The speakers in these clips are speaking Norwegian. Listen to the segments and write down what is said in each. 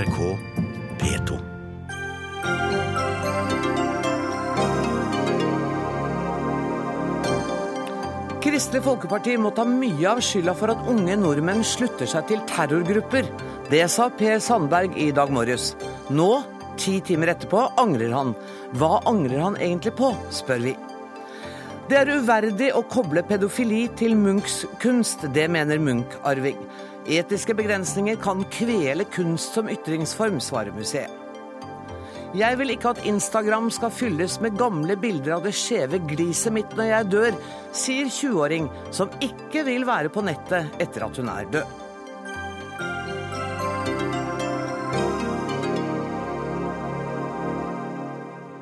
NRK P2. Kristelig Folkeparti må ta mye av skylda for at unge nordmenn slutter seg til terrorgrupper. Det sa Per Sandberg i dag morges. Nå, ti timer etterpå, angrer han. Hva angrer han egentlig på, spør vi. Det er uverdig å koble pedofili til Munchs kunst, det mener Munch-Arving. Etiske begrensninger kan kvele kunst som ytringsform, svarer museet. Jeg vil ikke at Instagram skal fylles med gamle bilder av det skjeve gliset mitt når jeg dør, sier 20-åring som ikke vil være på nettet etter at hun er død.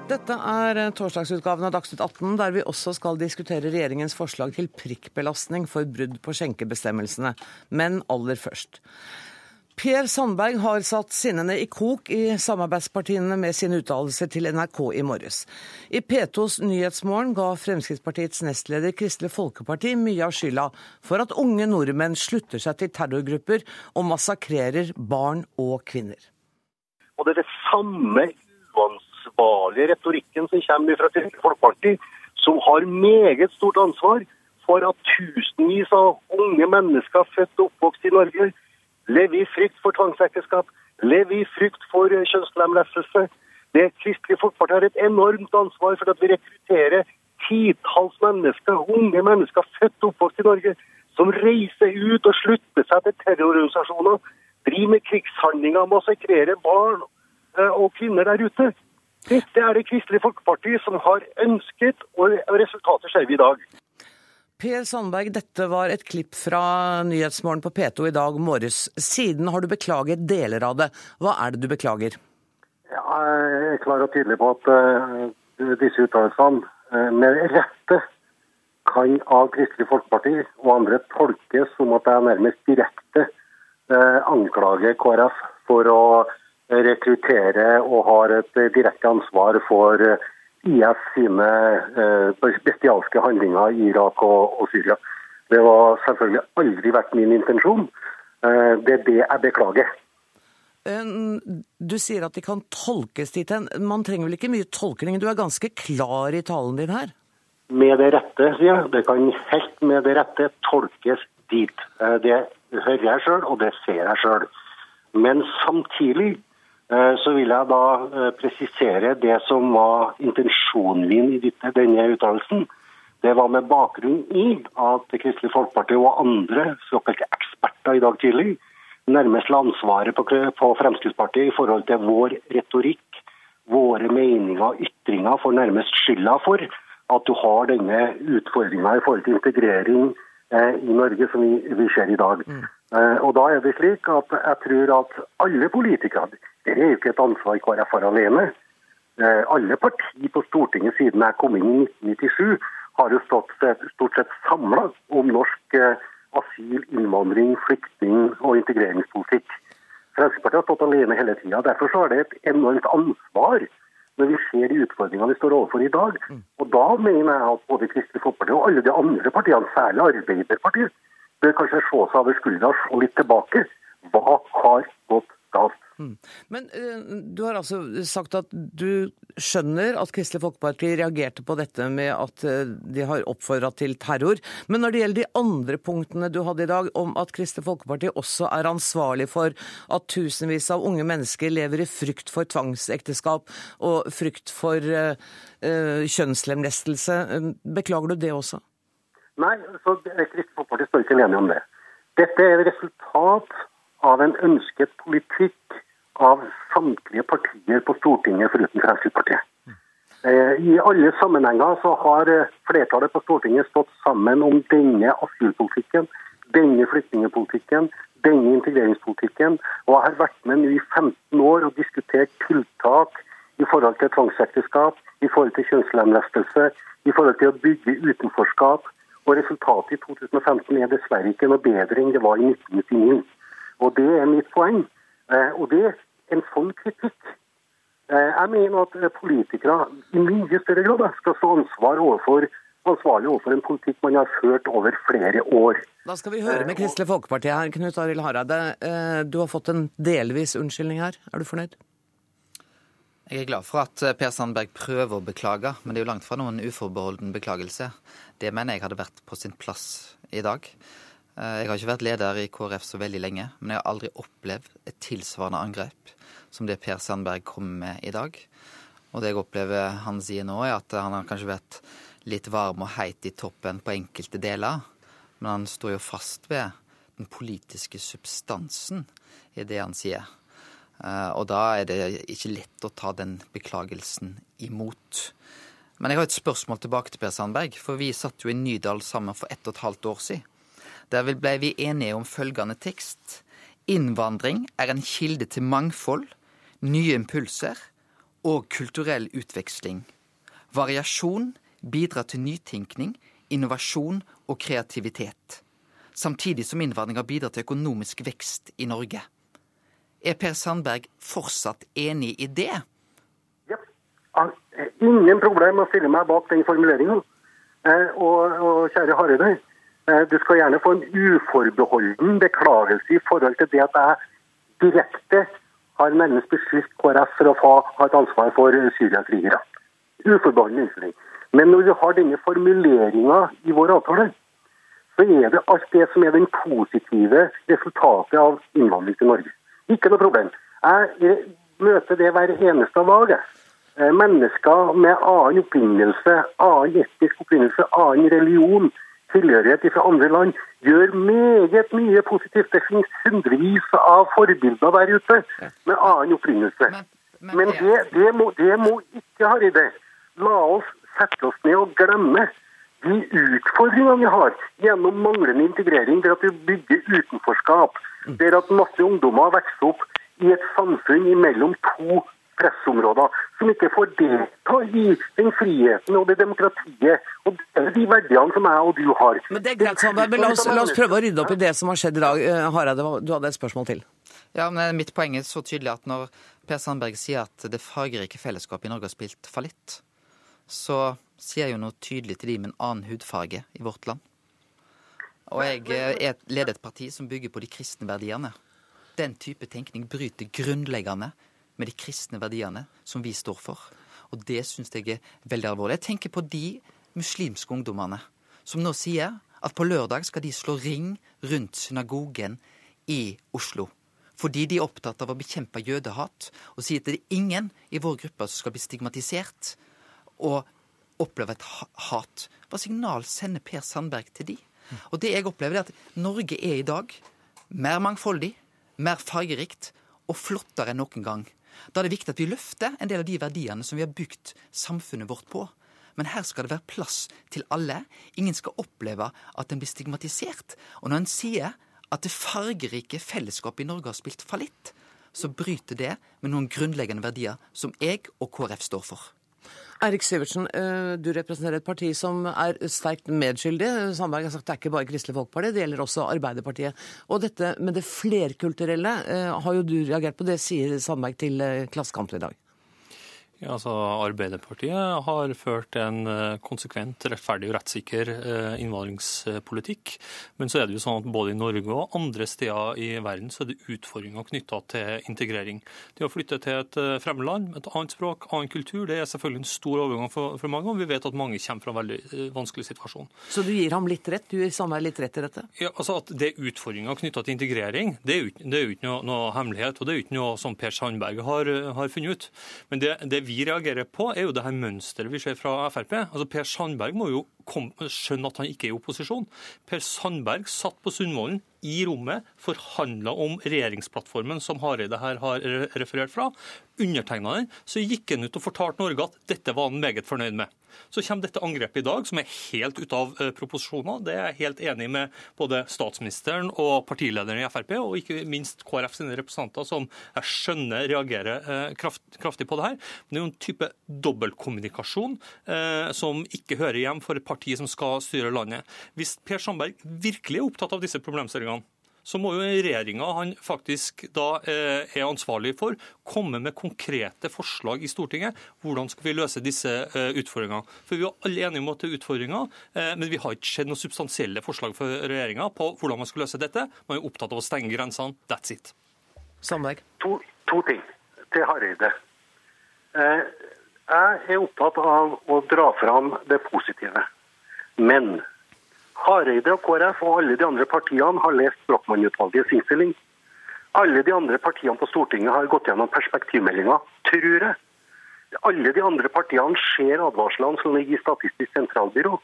Dette er torsdagsutgaven av Dagsnytt 18, der vi også skal diskutere regjeringens forslag til prikkbelastning for brudd på skjenkebestemmelsene. Men aller først. Per Sandberg har satt sinnene i kok i samarbeidspartiene med sine uttalelser til NRK i morges. I P2s Nyhetsmorgen ga Fremskrittspartiets nestleder Kristelig Folkeparti mye av skylda for at unge nordmenn slutter seg til terrorgrupper og massakrerer barn og kvinner. Og det er det samme uansvarlige retorikken som kommer fra Kristelig Folkeparti, som har meget stort ansvar for at tusenvis av unge mennesker født og oppvokst i Norge lever i frykt for tvangsekteskap, lever i frykt for kjønnslemlestelse. Det Kristelig Folkeparti har et enormt ansvar for at vi rekrutterer titalls mennesker, unge mennesker født og oppvokst i Norge, som reiser ut og slutter seg til terrororganisasjoner, driver med krigshandlinger, massakrerer barn og kvinner der ute. Dette er det Kristelig Folkeparti som har ønsket, og resultatet ser vi i dag. Per Sandberg, dette var et klipp fra Nyhetsmorgen på P2 i dag morges. Siden har du beklaget deler av det. Hva er det du beklager? Ja, jeg er klar og tydelig på at uh, disse uttalelsene uh, med rette kan av Kristelig Folkeparti og andre tolkes som at jeg nærmest direkte uh, anklager KrF for å rekruttere og har et direkte ansvar for IS sine bestialske handlinger i Irak og, og Syria. Det var selvfølgelig aldri vært min intensjon. Det er det jeg beklager. Du sier at de kan tolkes dit hen. Man trenger vel ikke mye tolkning? Du er ganske klar i talen din her? Med det rette, sier jeg. Det kan helt med det rette tolkes dit. Det hører jeg sjøl, og det ser jeg sjøl. Men samtidig så vil jeg da presisere det som var intensjonen min i denne uttalelsen. Det var med bakgrunn i at Kristelig Folkeparti og andre såkalte eksperter i dag tidlig nærmest la ansvaret på, Fremskrittspartiet i forhold til vår retorikk, våre meninger og ytringer for nærmest skylda for at du har denne utfordringa i forhold til integrering i Norge som vi, ser i dag. Mm. Og da er det slik at jeg tror at alle politikere det er jo ikke et ansvar KrF har alene. Alle partier på Stortinget siden jeg kom inn i 1997, har jo stått stort sett samla om norsk asyl, innvandring, flyktning- og integreringspolitikk. Fremskrittspartiet har stått alene hele tida. Derfor så er det et enormt ansvar når vi ser de utfordringene vi står overfor i dag. Og da mener jeg at både Kristelig Folkeparti og alle de andre partiene, særlig Arbeiderpartiet, bør kanskje se seg over skuldra og se litt tilbake. Hva har gått galt? Men uh, du har altså sagt at du skjønner at Kristelig Folkeparti reagerte på dette med at uh, de har oppfordra til terror. Men når det gjelder de andre punktene du hadde i dag, om at Kristelig Folkeparti også er ansvarlig for at tusenvis av unge mennesker lever i frykt for tvangsekteskap og frykt for uh, kjønnslemlestelse, beklager du det også? Nei, så Kristelig Folkeparti står ikke alene om det. Dette er et resultat av en ønsket politikk av samtlige partier på Stortinget foruten Fremskrittspartiet. I alle sammenhenger så har flertallet på Stortinget stått sammen om denne asylpolitikken, denne flyktningpolitikken, denne integreringspolitikken, og jeg har vært med nå i 15 år og diskutert tiltak i forhold til tvangsekteskap, i forhold til kjønnslemlestelse, i forhold til å bygge utenforskap. Og resultatet i 2015 er dessverre ikke noe bedre enn det var i 1999. Og det er mitt poeng. Og det er en sånn kritikk. Jeg mener at politikere i mye større grad skal stå ansvar overfor ansvarlig overfor en politikk man har ført over flere år. Da skal vi høre med Kristelig Folkeparti her. Knut Arild Hareide, eh, du har fått en delvis unnskyldning her. Er du fornøyd? Jeg er glad for at eh, Per Sandberg prøver å beklage, men det er jo langt fra noen uforbeholden beklagelse. Det mener jeg hadde vært på sin plass i dag. Eh, jeg har ikke vært leder i KrF så veldig lenge, men jeg har aldri opplevd et tilsvarende angrep som det Per Sandberg kommer med i dag. Og det jeg opplever han sier nå, er at han har kanskje vært litt varm og heit i toppen på enkelte deler, men han står jo fast ved den politiske substansen i det han sier. Eh, og da er det ikke lett å ta den beklagelsen imot. Men jeg har et spørsmål tilbake til Per Sandberg, for vi satt jo i Nydal sammen for ett og et halvt år siden. Der ble vi enige om følgende tekst. Innvandring er en kilde til mangfold, nye impulser og kulturell utveksling. Variasjon bidrar til nytenkning, innovasjon og kreativitet. Samtidig som innvandringa bidrar til økonomisk vekst i Norge. Er Per Sandberg fortsatt enig i det? Ja. Ingen problem å stille meg bak den formuleringa. Eh, og, og, kjære Hareide, eh, du skal gjerne få en uforbeholden beklagelse i forhold til det at jeg direkte har nærmest beskyldt KrF for å ha et ansvar for syriakrigere. Uforbeholden unnskyldning. Men når vi har denne formuleringa i vår avtale, så er det alt det som er den positive resultatet av innvandring til Norge. Ikke noe problem. Jeg møter det hver eneste dag. Eh, mennesker med annen opprinnelse, annen etnisk opprinnelse, annen religion, tilhørighet fra andre land, gjør meget mye positivt. Det finnes hundrevis av forbilder der ute med annen opprinnelse. Men, det, det, må, det må ikke, Haride. La oss sette oss ned og glemme de utfordringene vi har gjennom manglende integrering, ved at vi bygger utenforskap, der at masse ungdommer vokser opp i et samfunn mellom to pressområder, som ikke får delta i den friheten og det demokratiet og de verdiene som jeg og du har. Men det er greit, Sandberg, men la oss, la oss, prøve å rydde opp i det som har skjedd i dag. Eh, Hareide, du hadde et spørsmål til? Ja, men Mitt poeng er så tydelig at når Per Sandberg sier at det fargerike fellesskapet i Norge har spilt fallitt, så sier jeg jo noe tydelig til de med en annen hudfarge i vårt land. Og jeg eh, leder et parti som bygger på de kristne verdiene. Den type tenkning bryter grunnleggende med de kristne verdiene som vi står for. Og det syns jeg er veldig alvorlig. Jeg tenker på de muslimske ungdommene som nå sier at på lørdag skal de slå ring rundt synagogen i Oslo. Fordi de er opptatt av å bekjempe jødehat og sier at det er ingen i vår gruppe som skal bli stigmatisert og oppleve et hat. Hva signal sender Per Sandberg til de? Og det jeg opplever, er at Norge er i dag mer mangfoldig, mer fargerikt og flottere enn noen gang. Da er det viktig at vi løfter en del av de verdiene som vi har bygd samfunnet vårt på. Men her skal det være plass til alle. Ingen skal oppleve at en blir stigmatisert. Og når en sier at det fargerike fellesskapet i Norge har spilt fallitt, så bryter det med noen grunnleggende verdier som jeg og KrF står for. Eirik Sivertsen, eh, du representerer et parti som er sterkt medskyldig. Sandberg har sagt det er ikke bare Kristelig Folkeparti, det gjelder også Arbeiderpartiet. Og dette med det flerkulturelle eh, har jo du reagert på, det sier Sandberg til eh, Klassekampen i dag. Ja, altså Arbeiderpartiet har ført en eh, konsekvent, rettferdig og rettssikker eh, innvandringspolitikk. Men så er det jo sånn at både i Norge og andre steder i verden så er det utfordringer knytta til integrering. Det å flytte til et eh, fremmed med et annet språk, annen kultur, det er selvfølgelig en stor overgang for, for mange. Og vi vet at mange kommer fra en veldig vanskelig situasjon. Så du gir ham litt rett? Du gir Sandberg litt rett i dette? Ja, altså at Det er utfordringer knytta til integrering, er det er jo ikke noe, noe, hemmelighet. Og det er jo ikke noe som Per Sandberg har, har funnet ut. Men det, det vi reagerer på, er jo det her mønsteret vi ser fra Frp. Altså Per Sandberg må jo kom, skjønne at han ikke er i opposisjon. Per Sandberg satt på Sundvolden i rommet, forhandla om regjeringsplattformen som Hareide her har referert fra. Undertegna den, så gikk han ut og fortalte Norge at dette var han meget fornøyd med. Så kommer dette angrepet i dag, som er helt ute av eh, proporsjoner. Det er jeg helt enig med både statsministeren og partilederen i Frp, og ikke minst KrF sine representanter, som jeg skjønner reagerer eh, kraft, kraftig på det her. Men det er jo en type dobbeltkommunikasjon eh, som ikke hører hjem for et parti som skal styre landet. Hvis Per Sandberg virkelig er opptatt av disse problemstillingene, så må jo regjeringa han faktisk da eh, er ansvarlig for, komme med konkrete forslag i Stortinget. Hvordan skal vi løse disse eh, utfordringene? For Vi er alle enige om at det er utfordringer, eh, men vi har ikke sett noen substansielle forslag fra regjeringa på hvordan man skal løse dette. Man er opptatt av å stenge grensene. That's it. Sandberg. To, to ting til Hareide. Eh, jeg er opptatt av å dra fram det positive. Men Hareide og KrF og alle de andre partiene har lest Brochmann-utvalgets innstilling. Alle de andre partiene på Stortinget har gått gjennom perspektivmeldinga, tror jeg. Alle de andre partiene ser advarslene som ligger i Statistisk sentralbyrå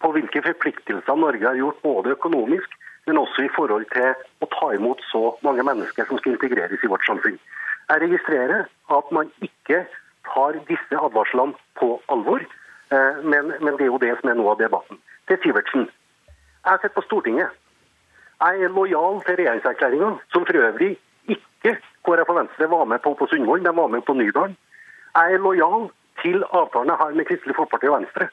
på hvilke forpliktelser Norge har gjort, både økonomisk, men også i forhold til å ta imot så mange mennesker som skal integreres i vårt samfunn. Jeg registrerer at man ikke tar disse advarslene på alvor, men, men det er jo det som er noe av debatten. Til Sivertsen. Jeg sitter på Stortinget. Jeg er lojal til regjeringserklæringa, som for øvrig ikke KrF og Venstre var med på på Sundvolden, de var med på Nydalen. Jeg er lojal til avtalen jeg har med Kristelig Folkeparti og Venstre.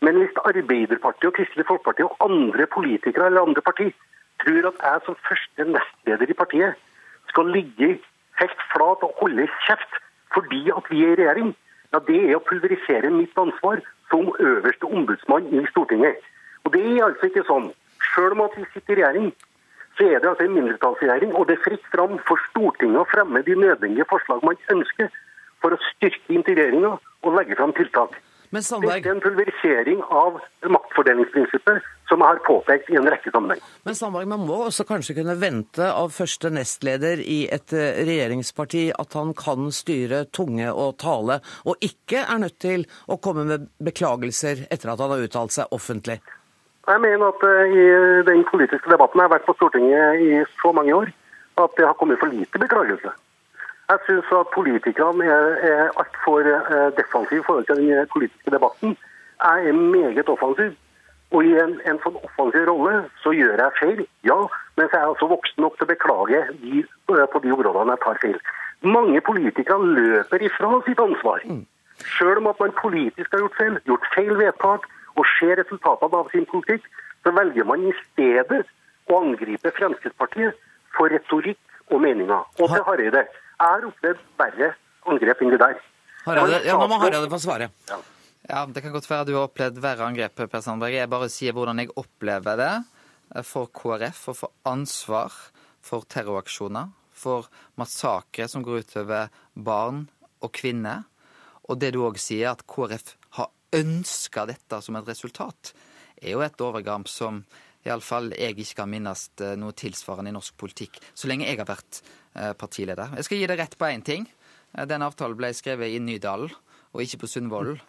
Men hvis Arbeiderpartiet og Kristelig Folkeparti og andre politikere eller andre partier tror at jeg som første nestleder i partiet skal ligge helt flat og holde kjeft fordi at vi er i regjering, ja, det er å pulverisere mitt ansvar som øverste ombudsmann i Stortinget. Og det er altså ikke sånn. Selv om at vi sitter i regjering, så er det altså en mindretallsregjering, og det er fritt fram for Stortinget å fremme de nødvendige forslag man ønsker for å styrke integreringa og legge fram tiltak. Men Sandberg, Det er en pulverisering av maktfordelingsprinsippet som jeg har påpekt i en rekke sammenheng. men Sandberg, man må også kanskje kunne vente av første nestleder i et eh, regjeringsparti at han kan styre tunge og tale, og ikke er nødt til å komme med beklagelser etter at han har uttalt seg offentlig. Jeg mener at eh, i den politiske debatten jeg har vært på Stortinget i så mange år, at det har kommet for lite beklagelse. Jeg syns at politikerne er, er altfor uh, defensive i forhold til den politiske debatten. Jeg er meget offensiv. Og i en, en sånn offensiv rolle så gjør jeg feil, ja. Men så er jeg også voksen nok til å beklage de, eh, på de områdene jeg tar feil. Mange politikere løper ifra sitt ansvar. Selv om at man politisk har gjort feil, gjort feil vedtak og ser resultatene av sin politikk, så velger man i stedet å angripe Fremskrittspartiet for retorikk og meninger. Og til Hareide. Har opplevd verre angrep enn det der. Harald, ja, nå må Harald få svare. Ja, Det kan godt være du har opplevd verre angrep, Per Sandberg. Jeg bare sier hvordan jeg opplever det for KrF og for ansvar for terroraksjoner, for massakre som går utover barn og kvinner. Og det du òg sier, at KrF har ønska dette som et resultat, er jo et overgrep som iallfall jeg ikke kan minnes noe tilsvarende i norsk politikk så lenge jeg har vært eh, partileder. Jeg skal gi deg rett på én ting. Eh, Den avtalen ble skrevet i Nydalen og ikke på Sundvolden.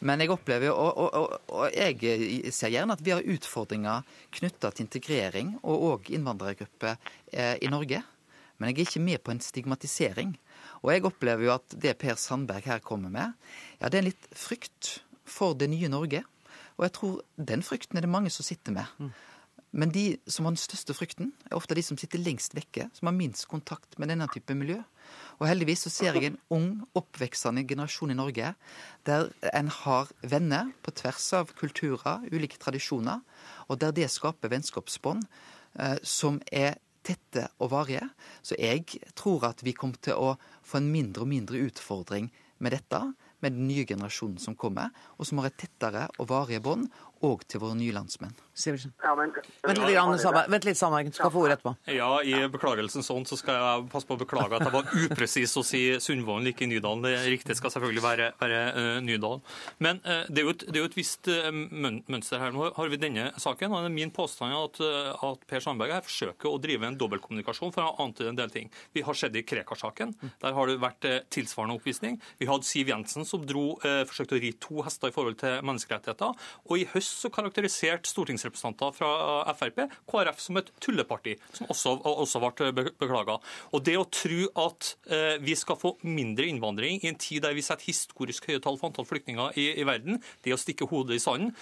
Men jeg opplever og, og, og, og jeg ser gjerne at vi har utfordringer knytta til integrering og òg innvandrergrupper eh, i Norge. Men jeg er ikke med på en stigmatisering. Og jeg opplever jo at det Per Sandberg her kommer med, ja, det er en litt frykt for det nye Norge. Og jeg tror den frykten er det mange som sitter med. Men de som har den største frykten, er ofte de som sitter lengst vekke, som har minst kontakt med denne type miljø. Og heldigvis så ser jeg en ung, oppveksende generasjon i Norge der en har venner på tvers av kulturer, ulike tradisjoner, og der det skaper vennskapsbånd eh, som er tette og varige. Så jeg tror at vi kommer til å få en mindre og mindre utfordring med dette, med den nye generasjonen som kommer, og som har et tettere og varige bånd, òg til våre nye landsmenn. Sivertsen. Ja, men, Vent litt, Grann, Sandberg. Vent litt, Sandberg. Du skal få ordet etterpå. Ja, i beklagelsens sånn så skal jeg passe på å beklage at jeg var upresis å si Sundvolden, ikke Nydalen. Det riktige skal selvfølgelig være, være uh, Nydalen. Men uh, det, er jo et, det er jo et visst uh, mønster her. Nå har vi denne saken, og det er min påstand at, uh, at Per Sandberg her forsøker å drive en dobbeltkommunikasjon for å antyde en del ting. Vi har sett det i Krekar-saken. Der har det vært uh, tilsvarende oppvisning. Vi hadde Siv Jensen som dro, uh, forsøkte å ri to hester i forhold til menneskerettigheter. Og i høst så karakterisert stortingsrepresentanter fra Frp KrF som et tulleparti, som også, også ble beklaga. Og det å tro at eh, vi skal få mindre innvandring i en tid der vi setter historisk høye tall for antall flyktninger i, i verden, det å stikke hodet i sanden,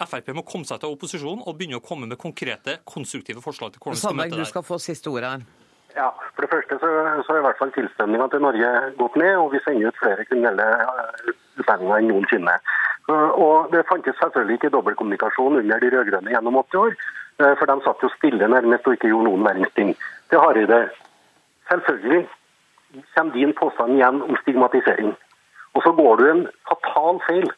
Frp må komme seg til opposisjonen og begynne å komme med konkrete, konstruktive forslag til hvordan vi skal møte du det. du skal få siste ordet her. Ja, For det første så, så er i hvert fall tilstrømninga til Norge gått ned, og vi sender ut flere kriminelle eh, utlendinger enn noensinne. Eh, Og Det fantes selvfølgelig ikke dobbeltkommunikasjon under de rød-grønne gjennom 80 år. Eh, For de satt jo stille nærmest og ikke gjorde noen verdens ting. Til Hareide. Selvfølgelig kommer din påstand igjen om stigmatisering. Og så går du en fatal feil.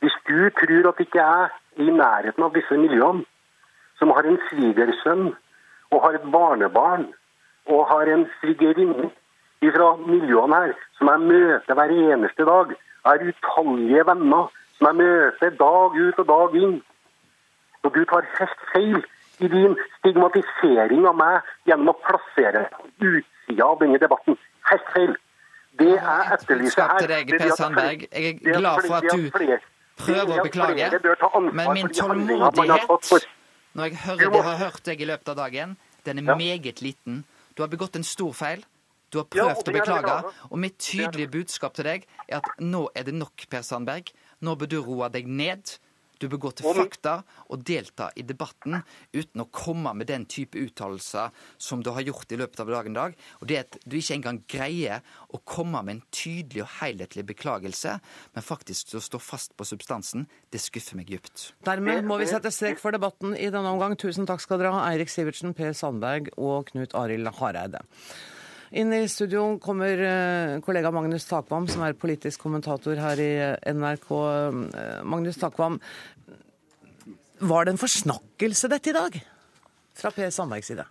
Hvis du tror at ikke jeg er i nærheten av disse miljøene, som har en svigersønn og har et barnebarn og har en svigerinne fra miljøene her, som jeg møter hver eneste dag. Jeg har utallige venner som jeg møter dag ut og dag inn. Og du tar helt feil i din stigmatisering av meg gjennom å plassere utsida av denne debatten. Helt feil. Det jeg etterlyser her deg, er Per Sandberg. Jeg er glad for at du prøver å beklage, men min tålmodighet når jeg hører Du må- har hørt deg i løpet av dagen, den er meget liten. Du har begått en stor feil. Du har prøvd ja, å er beklage. Og mitt tydelige budskap til deg er at nå er det nok, Per Sandberg. Nå bør du roe deg ned. Du bør gå til fakta og delta i debatten uten å komme med den type uttalelser som du har gjort i løpet av dagen i dag. Og det at du ikke engang greier å komme med en tydelig og helhetlig beklagelse, men faktisk å stå fast på substansen, det skuffer meg dypt. Dermed må vi sette strek for debatten i denne omgang. Tusen takk skal dere ha, Eirik Sivertsen, Per Sandberg og Knut Arild Hareide. Inn i studio kommer eh, kollega Magnus Takvam, som er politisk kommentator her i eh, NRK. Eh, Magnus Takvam, var det en forsnakkelse dette i dag? Fra Per Sandbergs side.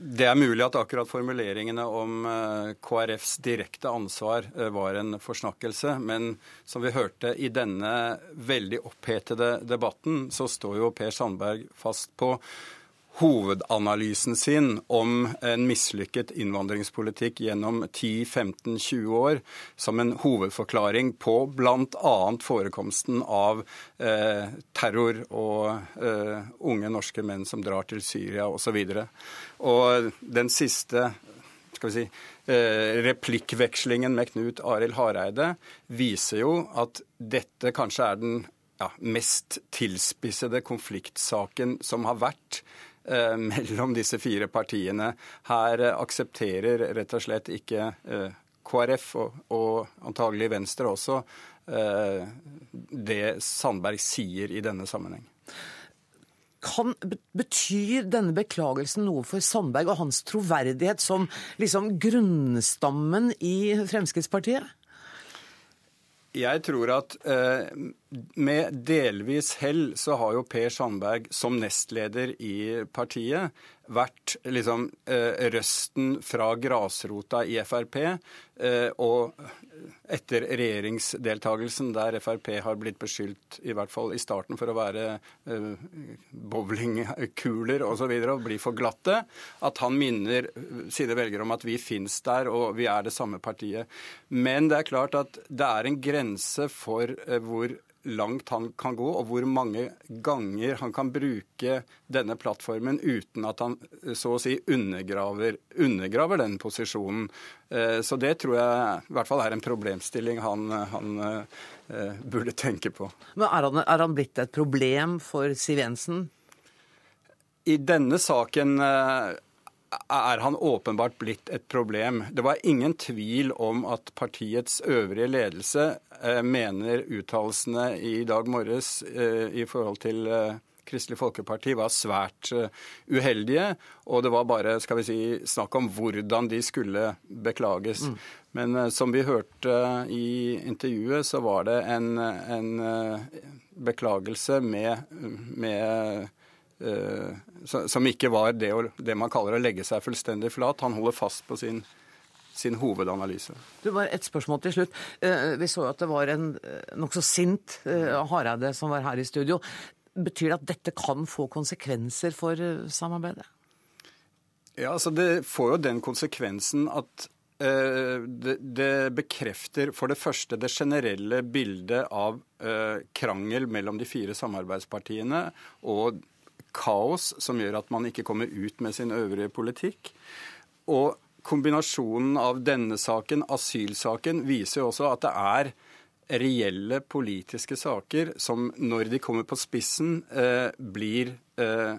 Det er mulig at akkurat formuleringene om KrFs direkte ansvar var en forsnakkelse, men som vi hørte i denne veldig opphetede debatten, så står jo Per Sandberg fast på hovedanalysen sin om en mislykket innvandringspolitikk gjennom 10-15-20 år som en hovedforklaring på bl.a. forekomsten av eh, terror og eh, unge norske menn som drar til Syria osv. Og, og den siste skal vi si, eh, replikkvekslingen med Knut Arild Hareide viser jo at dette kanskje er den ja, mest tilspissede konfliktsaken som har vært mellom disse fire partiene. Her eh, aksepterer rett og slett ikke eh, KrF og, og antagelig Venstre også eh, det Sandberg sier i denne sammenheng. Kan, betyr denne beklagelsen noe for Sandberg og hans troverdighet som liksom grunnstammen i Fremskrittspartiet? Jeg tror at eh, med delvis hell så har jo Per Sandberg som nestleder i partiet vært liksom eh, røsten fra grasrota i Frp. Eh, og etter regjeringsdeltagelsen der Frp har blitt beskyldt, i hvert fall i starten, for å være eh, bowlingkuler osv. Og, og bli for glatte, at han minner sine velgere om at vi fins der og vi er det samme partiet. Men det er klart at det er en grense for eh, hvor langt han kan gå, og hvor mange ganger han kan bruke denne plattformen uten at han så å si undergraver, undergraver den posisjonen. Eh, Så det tror jeg i hvert fall er en problemstilling han, han eh, burde tenke på. Men er han, er han blitt et problem for Siv Jensen? I denne saken eh, er han åpenbart blitt et problem. Det var ingen tvil om at partiets øvrige ledelse eh, mener uttalelsene i dag morges eh, i forhold til eh, Kristelig Folkeparti var svært uheldige, og det var bare skal vi si, snakk om hvordan de skulle beklages. Men eh, som vi hørte i intervjuet, så var det en, en beklagelse med, med som ikke var det, det man kaller å legge seg fullstendig flat. Han holder fast på sin, sin hovedanalyse. Du, bare Et spørsmål til slutt. Eh, Vi så at det var en eh, nokså sint eh, Hareide som var her i studio. Betyr det at dette kan få konsekvenser for eh, samarbeidet? Ja, altså Det får jo den konsekvensen at eh, det, bekrefter for det første det generelle bildet av eh, krangel mellom de fire samarbeidspartiene og kaos som gjør at man ikke kommer ut med sin øvrige politikk. Og kombinasjonen av denne saken, asylsaken, viser jo også at det er reelle politiske saker som når de kommer på spissen, eh, blir eh,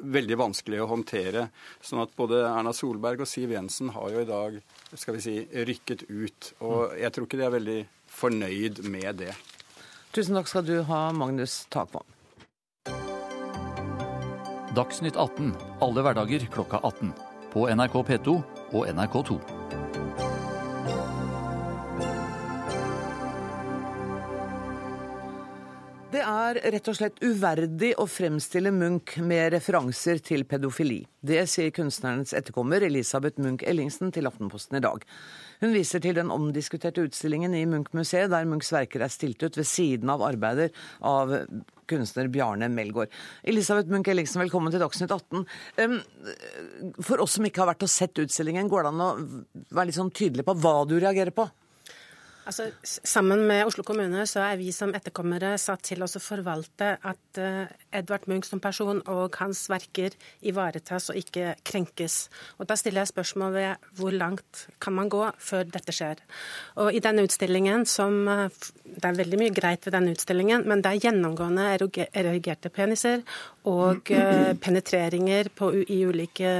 veldig vanskelig å håndtere. Sånn at både Erna Solberg og Siv Jensen har jo i dag skal vi si, rykket ut. Og jeg tror ikke de er veldig fornøyd med det. Tusen takk skal du ha, Magnus Takvam. Dagsnytt 18 alle hverdager klokka 18. På NRK P2 og NRK2. Det er rett og slett uverdig å fremstille Munch med referanser til pedofili. Det sier kunstnerens etterkommer Elisabeth Munch Ellingsen til Aftenposten i dag. Hun viser til den omdiskuterte utstillingen i Munch-museet, der Munchs verker er stilt ut ved siden av arbeider av kunstner Bjarne Melgaard. Elisabeth Munch Ellingsen, velkommen til Dagsnytt 18. For oss som ikke har vært og sett utstillingen, går det an å være litt sånn tydelig på hva du reagerer på? Altså, sammen med Oslo kommune så er vi som etterkommere satt til å forvalte at uh, Edvard Munch som person og hans verker ivaretas og ikke krenkes. Og Da stiller jeg spørsmål ved hvor langt kan man gå før dette skjer. Og i denne utstillingen som uh, Det er veldig mye greit ved denne utstillingen, men det er gjennomgående erogerte peniser og uh, penetreringer på, i ulike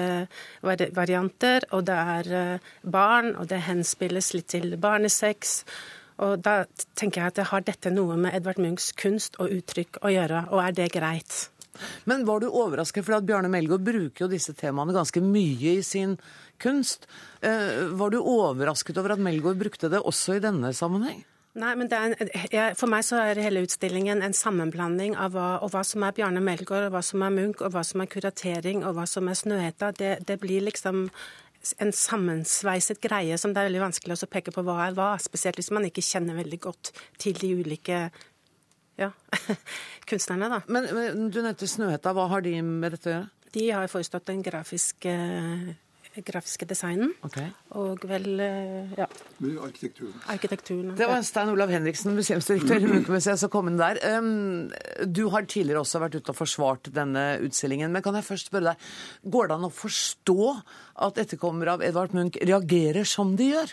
varianter. Og det er barn, og det henspilles litt til barnesex. Og da tenker jeg at det Har dette noe med Edvard Munchs kunst og uttrykk å gjøre, og er det greit? Men var du overrasket, for at Bjarne Melgaard bruker jo disse temaene ganske mye i sin kunst. Eh, var du overrasket over at Melgaard brukte det også i denne sammenheng? Nei, men en, jeg, For meg så er hele utstillingen en sammenblanding av hva, hva som er Bjarne Melgaard, og hva som er Munch, og hva som er kuratering, og hva som er Snøhetta. Det, det blir liksom en sammensveiset greie som det er veldig vanskelig å peke på hva er hva, spesielt hvis man ikke kjenner veldig godt til de ulike ja, kunstnerne. da. Men, men Du nevnte Snøhetta. Hva har de med dette å gjøre? De har forestått den grafiske grafiske designen. Okay. Og vel eh, ja. Arkitekturen. Arkitekturen. Det var Stein Olav Henriksen, museumsdirektør i Munchmuseet, som kom inn der. Du har tidligere også vært ute og forsvart denne utstillingen. Men kan jeg først spørre deg, går det an å forstå at etterkommere av Edvard Munch reagerer som de gjør?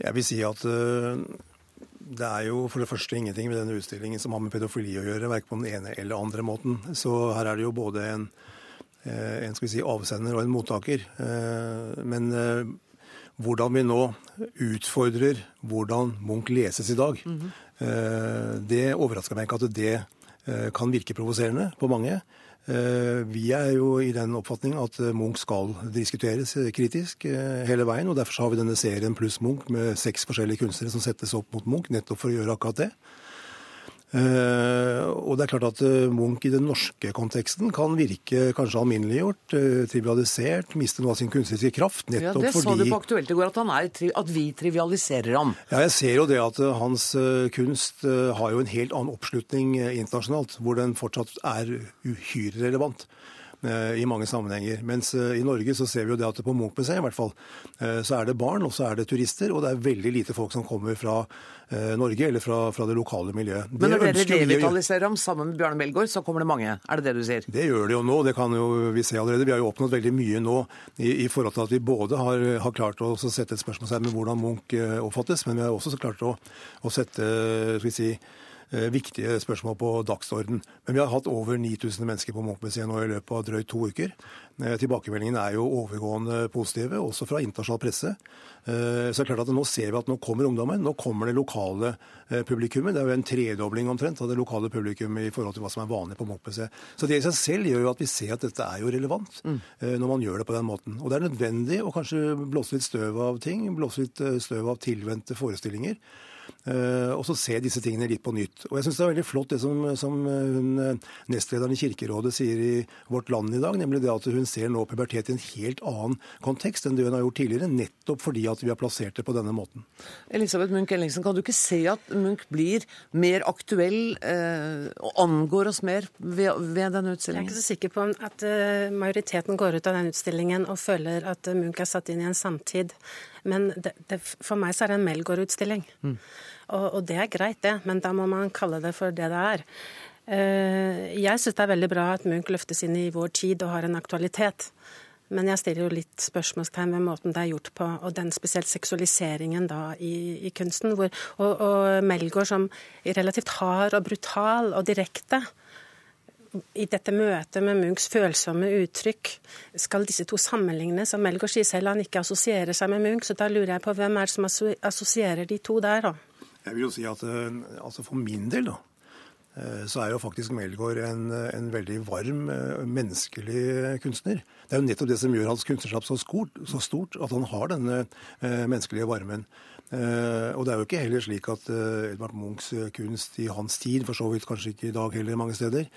Jeg vil si at uh, det er jo for det første ingenting ved denne utstillingen som har med pedofili å gjøre, verken på den ene eller andre måten. Så her er det jo både en Eh, en skal vi si, avsender og en mottaker. Eh, men eh, hvordan vi nå utfordrer hvordan Munch leses i dag, mm -hmm. det overrasker meg ikke at det kan virke provoserende på mange. Vi er jo i den oppfatning at Munch skal diskuteres kritisk hele veien. og Derfor har vi denne serien pluss Munch med seks forskjellige kunstnere som settes opp mot Munch, nettopp for å gjøre akkurat det. Uh, og det er klart at uh, Munch i den norske konteksten kan virke kanskje alminneliggjort, uh, trivialisert, miste noe av sin kunstneriske kraft. nettopp ja, Det sa du på Aktuelt i går, at, er, at, vi trivialiserer ham. Ja, jeg ser jo det at hans kunst har jo en helt annen oppslutning internasjonalt, hvor den fortsatt er uhyre relevant. Eh, i mange sammenhenger. Mens eh, i Norge så ser vi jo det at på Munch-museet i hvert fall, eh, så er det barn, og så er det turister, og det er veldig lite folk som kommer fra Norge eller fra, fra det lokale miljøet. Men når dere revitaliserer ham sammen med Bjarne Melgaard, så kommer det mange? Er det det du sier? Det gjør det jo nå, det kan jo vi se allerede. Vi har jo oppnådd veldig mye nå i, i forhold til at vi både har, har klart å sette et spørsmålstegn med hvordan Munch oppfattes, men vi har også klart å, å sette skal vi si, viktige spørsmål på dagsorden. Men vi har hatt over 9000 mennesker på Munch-museet nå i løpet av drøyt to uker. Eh, tilbakemeldingene er jo overgående positive, også fra internasjonal presse. Eh, så det er klart at Nå ser vi at nå kommer ungdommen, nå kommer det lokale publikummet. Det er jo en tredobling omtrent av det lokale publikummet i forhold til hva som er vanlig på Munch-museet. Så det i seg selv gjør jo at vi ser at dette er jo relevant mm. når man gjør det på den måten. Og det er nødvendig å kanskje blåse litt støv av ting, blåse litt støv av tilvendte forestillinger. Eh, og så se disse tingene litt på nytt. Og jeg syns det er veldig flott det som, som eh, hun, eh, nestlederen i Kirkerådet sier i Vårt Land i dag, nemlig det at hun ser nå pubertet i en helt annen kontekst enn det hun har gjort tidligere, nettopp fordi at vi har plassert det på denne måten. Elisabeth Munch Ellingsen, kan du ikke se at Munch blir mer aktuell eh, og angår oss mer ved, ved, denne utstillingen? Jeg er ikke så sikker på at majoriteten går ut av den utstillingen og føler at Munch er satt inn i en samtid. Men det, det, for meg så er det en Melgaard-utstilling. Mm. Og, og, det er greit, det, men da må man kalle det for det det er. Uh, jeg syns det er veldig bra at Munch løftes inn i vår tid og har en aktualitet. Men jeg stiller jo litt spørsmålstegn ved måten det er gjort på, og den spesielt seksualiseringen da i, i kunsten. Hvor, og, og Melgaard som relativt hard og brutal og direkte i dette møtet med Munchs følsomme uttrykk, skal disse to sammenlignes? Og Melgaard sier selv han ikke assosierer seg med Munch, så da lurer jeg på hvem er det som assosierer de to der, da? Jeg vil jo si at eh, altså For min del, da, eh, så er jo faktisk Melgaard en, en, veldig varm, eh, menneskelig kunstner. Det er jo nettopp det som gjør hans kunstnerskap så, så stort, at han har denne menneskelige varmen. Uh, og det er jo ikke heller slik at uh, Edvard Munchs kunst i hans tid, for så vidt kanskje ikke i dag heller mange steder,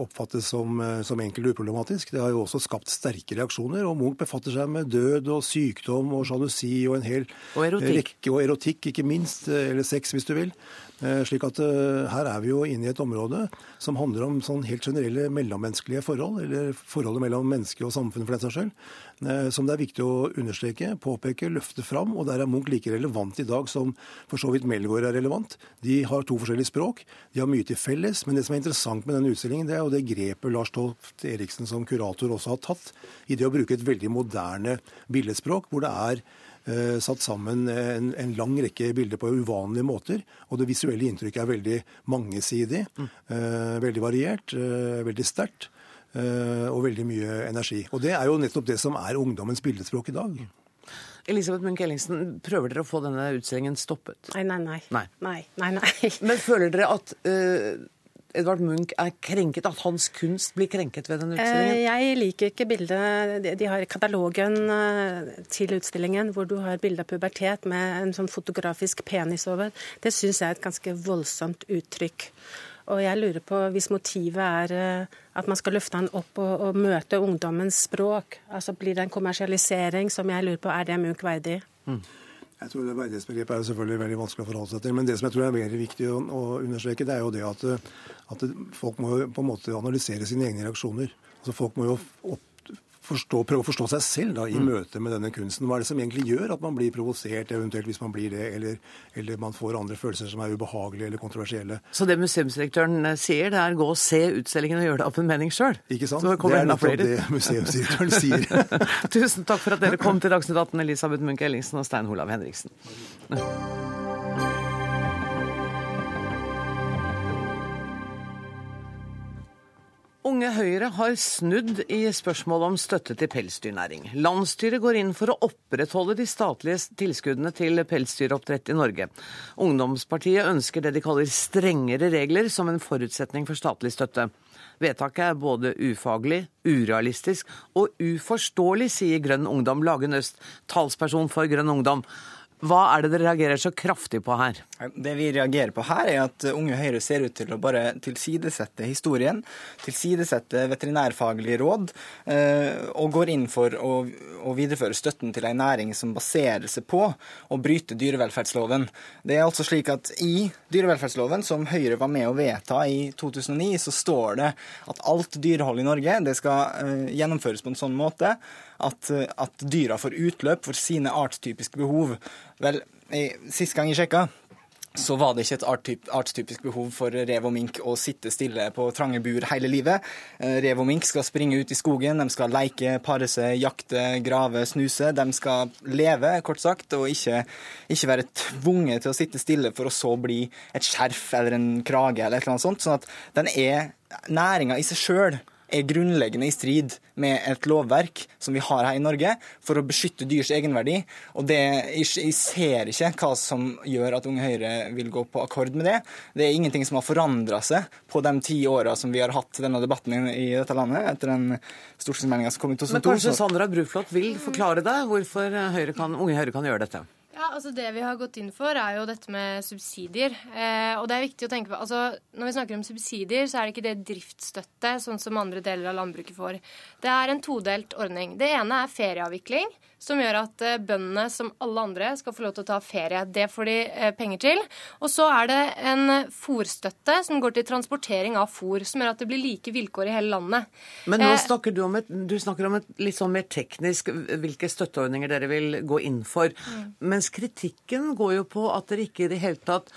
oppfattes som, som enkelt og uproblematisk. Det har jo også skapt sterke reaksjoner. Og Munch befatter seg med død og sykdom og sjalusi og en hel og erotikk. rekke, og erotikk, ikke minst. Eller sex, hvis du vil. Eh, slik at uh, Her er vi jo inne i et område som handler om sånn helt generelle mellommenneskelige forhold, eller forholdet mellom menneske og samfunn for den saks skyld, uh, som det er viktig å understreke, påpeke, løfte fram. og Der er Munch like relevant i dag som for så vidt Melgaard er relevant. De har to forskjellige språk, de har mye til felles. Men det som er interessant med denne utstillingen, det er jo det grepet Lars Toft Eriksen som kurator også har tatt, i det å bruke et veldig moderne billedspråk, hvor det er Eh, satt sammen en, en, lang rekke bilder på uvanlige måter. Og det visuelle inntrykket er veldig mangesidig, mm. eh, veldig variert, eh, veldig sterkt. og veldig mye energi. Og det er jo nettopp det som er ungdommens bildespråk i dag. Elisabeth Munch Ellingsen, prøver dere å få denne utstillingen stoppet? Nei, nei, nei. nei. nei, nei, nei. Men føler dere at uh, Edvard Munch er krenket, at hans kunst blir krenket ved den utstillingen? Eh, jeg liker ikke bildet De har katalogen eh, til utstillingen hvor du har bilde av pubertet med en sånn fotografisk penis over. Det syns jeg er et ganske voldsomt uttrykk. Og jeg lurer på, hvis motivet er eh, at man skal løfte han opp og, og møte ungdommens språk, altså blir det en kommersialisering som jeg lurer på, er det Munch verdig? Mm. Jeg tror det Verdighetsbegrepet er jo selvfølgelig veldig vanskelig å forholde seg til. Men det som jeg tror er mer viktig å, å understreke, det er jo det at, at, folk må på en måte analysere sine egne reaksjoner. Altså Folk må jo opp, forstå, prøve å forstå seg selv da, i mm. møte med denne kunsten. Hva er det som egentlig gjør at man blir provosert, eventuelt hvis man blir det, eller, eller, man får andre følelser som er ubehagelige eller kontroversielle. Så det museumsdirektøren eh, sier, det er gå og se utstillingen og gjøre det opp en mening sjøl? Ikke sant? Det er nettopp det museumsdirektøren sier. Tusen takk for at dere kom til Dagsnytt 18, Elisabeth Munch Ellingsen og Stein Holav Henriksen. Unge Høyre har snudd i spørsmålet om støtte til pelsdyrnæring. Landsstyret går inn for å opprettholde de statlige tilskuddene til pelsdyroppdrett i Norge. Ungdomspartiet ønsker det de kaller strengere regler som en forutsetning for statlig støtte. Vedtaket er både ufaglig, urealistisk og uforståelig, sier Grønn Ungdom, Lagen Øst, talsperson for Grønn Ungdom. Hva er det dere reagerer så kraftig på her? Det vi reagerer på her, er at Unge Høyre ser ut til å bare tilsidesette historien, tilsidesette veterinærfaglige råd, eh, og går inn for å, videreføre støtten til en næring som baserer seg på å bryte dyrevelferdsloven. Det er altså slik at i dyrevelferdsloven, som Høyre var med å vedta i 2009, så står det at alt dyrehold i Norge det skal eh, gjennomføres på en sånn måte at, at dyra får utløp for sine artstypiske behov. Vel, Sist gang jeg sjekka, så var det ikke et artstypisk behov for rev og mink å sitte stille på trange bur hele livet. Eh, rev og mink skal springe ut i skogen, de skal leke, pare seg, jakte, grave, snuse. De skal leve, kort sagt, og ikke, ikke være tvunget til å sitte stille for å så bli et skjerf eller en krage eller et eller annet sånt. Sånn at den er næringa i seg sjøl er grunnleggende i strid med et lovverk som vi har her i Norge, for å beskytte dyrs egenverdi. Og det, Jeg ser ikke hva som gjør at Unge Høyre vil gå på akkord med det. Det er ingenting som har forandra seg på de ti åra som vi har hatt denne debatten i dette landet, etter den stortingsmeldinga som kom i 2002. Men kanskje Sandra Bruflot vil forklare deg hvorfor Høyre kan, Unge Høyre kan gjøre dette? Ja, altså Det vi har gått inn for, er jo dette med subsidier. Eh, og det er viktig å tenke på, altså Når vi snakker om subsidier, så er det ikke det driftsstøtte, sånn som andre deler av landbruket får. Det er en todelt ordning. Det ene er ferieavvikling som gjør at eh, bøndene, som alle andre, skal få lov til å ta ferie. Det får de eh, penger til. Og så er det en fòrstøtte som går til transportering av fòr, som gjør at det blir like vilkår i hele landet. Men nå eh, snakker du om et, du snakker om et litt sånn mer teknisk hvilke støtteordninger dere vil gå inn for. Mm. Mens kritikken går jo på at dere ikke i det hele tatt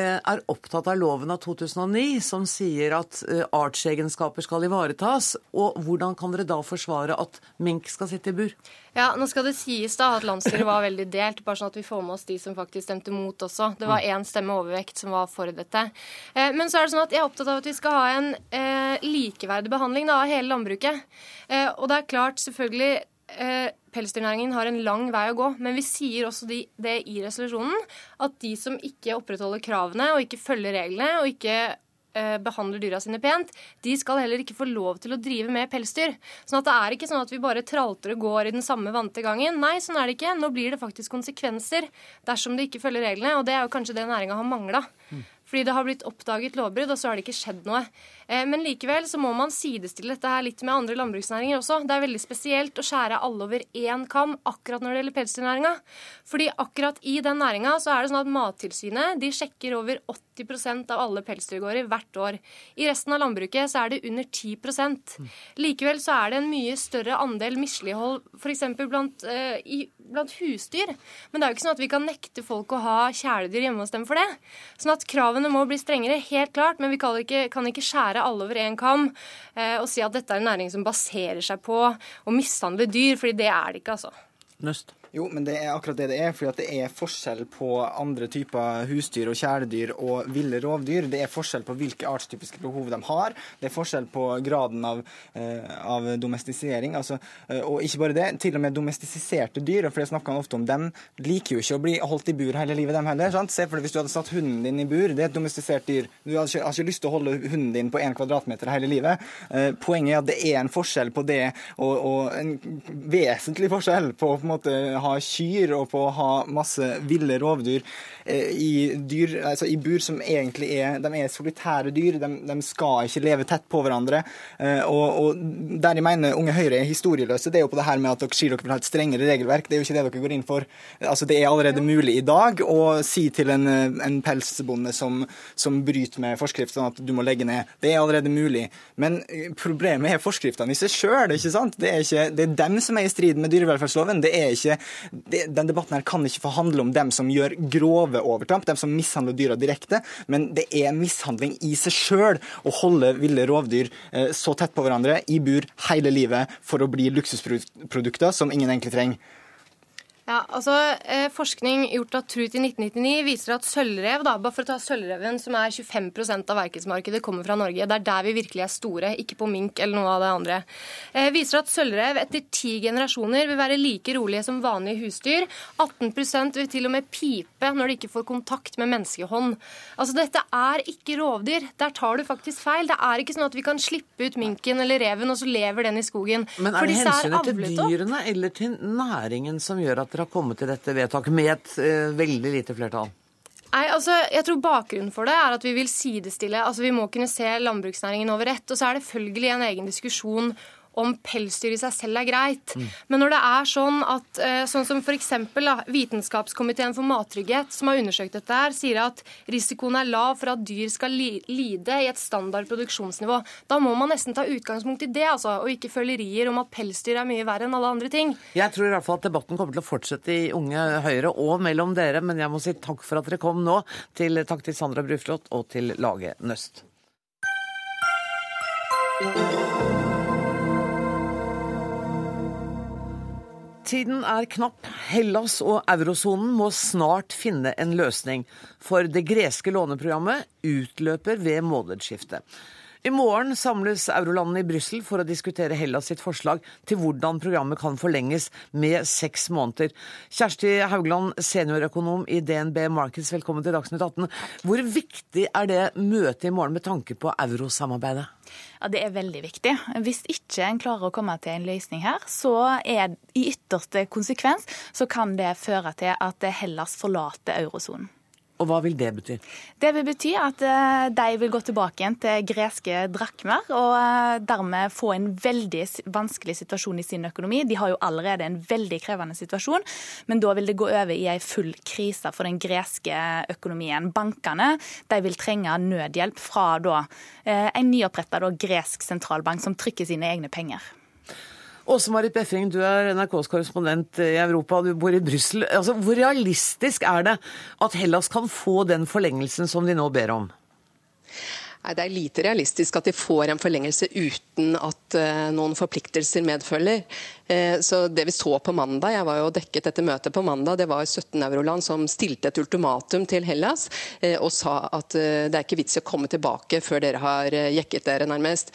er opptatt av loven av 2009 som sier at eh, artsegenskaper skal ivaretas. Og hvordan kan dere da forsvare at mink skal sitte i bur? Ja, Nå skal det sies da at landsstyret var veldig delt, bare sånn at vi får med oss de som faktisk stemte mot også. Det var én stemme overvekt som var for dette. Eh, men så er det sånn at jeg er opptatt av at vi skal ha en likeverdig behandling da, av hele landbruket. og det er klart, selvfølgelig eh, pelsdyrnæringen har en lang vei å gå. Men vi sier også de, det i resolusjonen, at de som ikke opprettholder kravene og ikke følger reglene og ikke eh, behandler dyra sine pent, de skal heller ikke få lov til å drive med pelsdyr. Sånn at det er ikke sånn at vi bare tralter og går i den samme vante gangen. Nei, sånn er det ikke. Nå blir det faktisk konsekvenser dersom de ikke følger reglene, og det er jo kanskje det næringa har mangla. Fordi det har blitt oppdaget lovbrudd, og så har det ikke skjedd noe. Eh, men likevel så må man sidestille dette her litt med andre landbruksnæringer også. Det er veldig spesielt å skjære alle over én kam akkurat når det gjelder pelsdyrnæringa. Fordi akkurat i den næringa så er det sånn at Mattilsynet de sjekker over 80% av alle pelsdyrgårder hvert år. I resten av landbruket så er det under 10% Likevel så er det en mye større andel mislighold f.eks. Blant, uh, blant husdyr. Men det er jo ikke sånn at vi kan nekte folk å ha kjæledyr hjemme hos dem for det. Sånn at kravene må bli strengere, helt klart, men vi kan ikke, kan ikke skjære alle over én kam uh, og si at dette er en næring som baserer seg på å mishandle dyr, fordi det er det ikke, altså. Nøst. Jo, men det er akkurat det det er. fordi det er forskjell på andre typer husdyr og kjæledyr og ville rovdyr. Det er forskjell på hvilke artstypiske behov de har. Det er forskjell på graden av, eh, av domestisering. Altså, eh, og ikke bare det, til og med domestiserte dyr, for det snakker han ofte om, dem liker jo ikke å bli holdt i bur hele livet, dem heller. sant? Se for deg hvis du hadde satt hunden din i bur. Det er et domestisert dyr. Du har ikke, har ikke lyst til å holde hunden din på én kvadratmeter hele livet. Eh, poenget er at det er en forskjell på det, og, og en vesentlig forskjell på, på en måte ha kyr og på å ha masse ville rovdyr eh, i, dyr, altså i bur som egentlig er De er solitære dyr, de, de skal ikke leve tett på hverandre. Eh, og, og Der jeg mener Unge Høyre er historieløse, det er jo på det her med at dere sier dere vil ha et strengere regelverk. Det er jo ikke det dere går inn for. Altså Det er allerede mulig i dag å si til en, en pelsbonde som, som bryter med forskrift sånn at du må legge ned. Det er allerede mulig. Men eh, problemet er forskriftene i seg sjøl. Det, er ikke, det er dem som er i strid med dyrevelferdsloven. Det er ikke den debatten her kan ikke få handle om dem som gjør grove overtramp, dem som mishandler dyra direkte, men det er mishandling i seg sjøl å holde ville rovdyr eh, så tett på hverandre i bur hele livet for å bli luksusprodukter som ingen egentlig trenger. Ja, altså eh, Forskning gjort av Trut i 1999 viser at sølvrev, da, bare for å ta sølvreven, som er 25% av markedsmarkedet, kommer fra Norge. Det er der vi virkelig er store, ikke på mink eller noe av det andre. Eh, viser at sølvrev etter ti generasjoner vil være like rolige som vanlige husdyr. 18% vil til og med pipe når de ikke får kontakt med menneskehånd. Altså Dette er ikke rovdyr. Der tar du faktisk feil. Det er ikke sånn at vi kan slippe ut minken eller reven, og så lever den i skogen. Men er det hensynet til dyrene eller til næringen som gjør at dere har kommet til dette vedtaket med et uh, veldig lite flertall? Nei, altså, jeg tror Bakgrunnen for det er at vi vil sidestille altså Vi må kunne se landbruksnæringen over ett. Og så er det følgelig en egen diskusjon om pelsdyr i seg selv er greit. Mm. Men når det er sånn at eh, sånn som f.eks. Vitenskapskomiteen for mattrygghet, som har undersøkt dette, her, sier at risikoen er lav for at dyr skal lide i et standard produksjonsnivå, da må man nesten ta utgangspunkt i det, altså, og ikke følerier om at pelsdyr er mye verre enn alle andre ting. Jeg tror i hvert fall at debatten kommer til å fortsette i Unge Høyre og mellom dere, men jeg må si takk for at dere kom nå. Til, takk til Sandra Bruflot og til Lage Nøst. Tiden er knapp. Hellas og eurosonen må snart finne en løsning, for det greske låneprogrammet utløper ved månedsskiftet. I morgen samles eurolandene i Brussel for å diskutere Hellas sitt forslag til hvordan programmet kan forlenges med seks måneder. Kjersti Haugland, seniorøkonom i DNB Markets, velkommen til Dagsnytt 18. Hvor viktig er det møtet i morgen med tanke på eurosamarbeidet? Ja, Det er veldig viktig. Hvis ikke en klarer å komme til en løsning her, så er i ytterste konsekvens så kan det føre til at Hellas forlater eurosonen. Og hva vil det bety? Det vil bety at eh, de vil gå tilbake igjen til greske drakmer, og eh, dermed få en veldig vanskelig situasjon i sin økonomi. De har jo allerede en veldig krevende situasjon, men da vil det gå over i en full krise for den greske økonomien. Bankene de vil trenge nødhjelp fra da, eh, en nyoppretta gresk sentralbank som trykker sine egne penger. Åse Marit Befring, du er NRKs korrespondent i Europa, du bor i Brussel. Altså, hvor realistisk er det at Hellas kan få den forlengelsen som de nå ber om? Nei, Det er lite realistisk at de får en forlengelse uten at uh, noen forpliktelser medfølger. Uh, så det vi så på mandag, Jeg var jo dekket dette møtet på mandag. Det var 17 euroland som stilte et ultimatum til Hellas uh, og sa at det er ikke vits i å komme tilbake før dere har jekket dere, nærmest.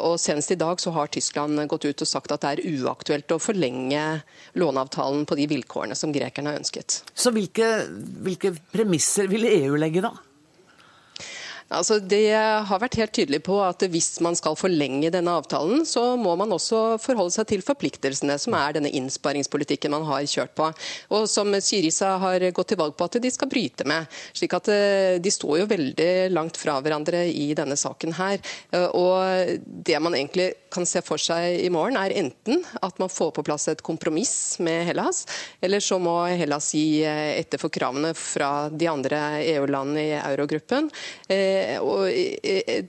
Og Senest i dag så har Tyskland gått ut og sagt at det er uaktuelt å forlenge låneavtalen på de vilkårene som grekerne har ønsket. Så hvilke, hvilke premisser vil EU legge da? Altså, det har vært helt tydelig på at hvis man skal forlenge denne avtalen, så må man også forholde seg til forpliktelsene, som er denne innsparingspolitikken man har kjørt på. Og som Syriza har gått til valg på at de skal bryte med. slik at eh, De står jo veldig langt fra hverandre i denne saken her. Eh, og Det man egentlig kan se for seg i morgen, er enten at man får på plass et kompromiss med Hellas, eller så må Hellas gi eh, etter for kravene fra de andre EU-landene i eurogruppen. Og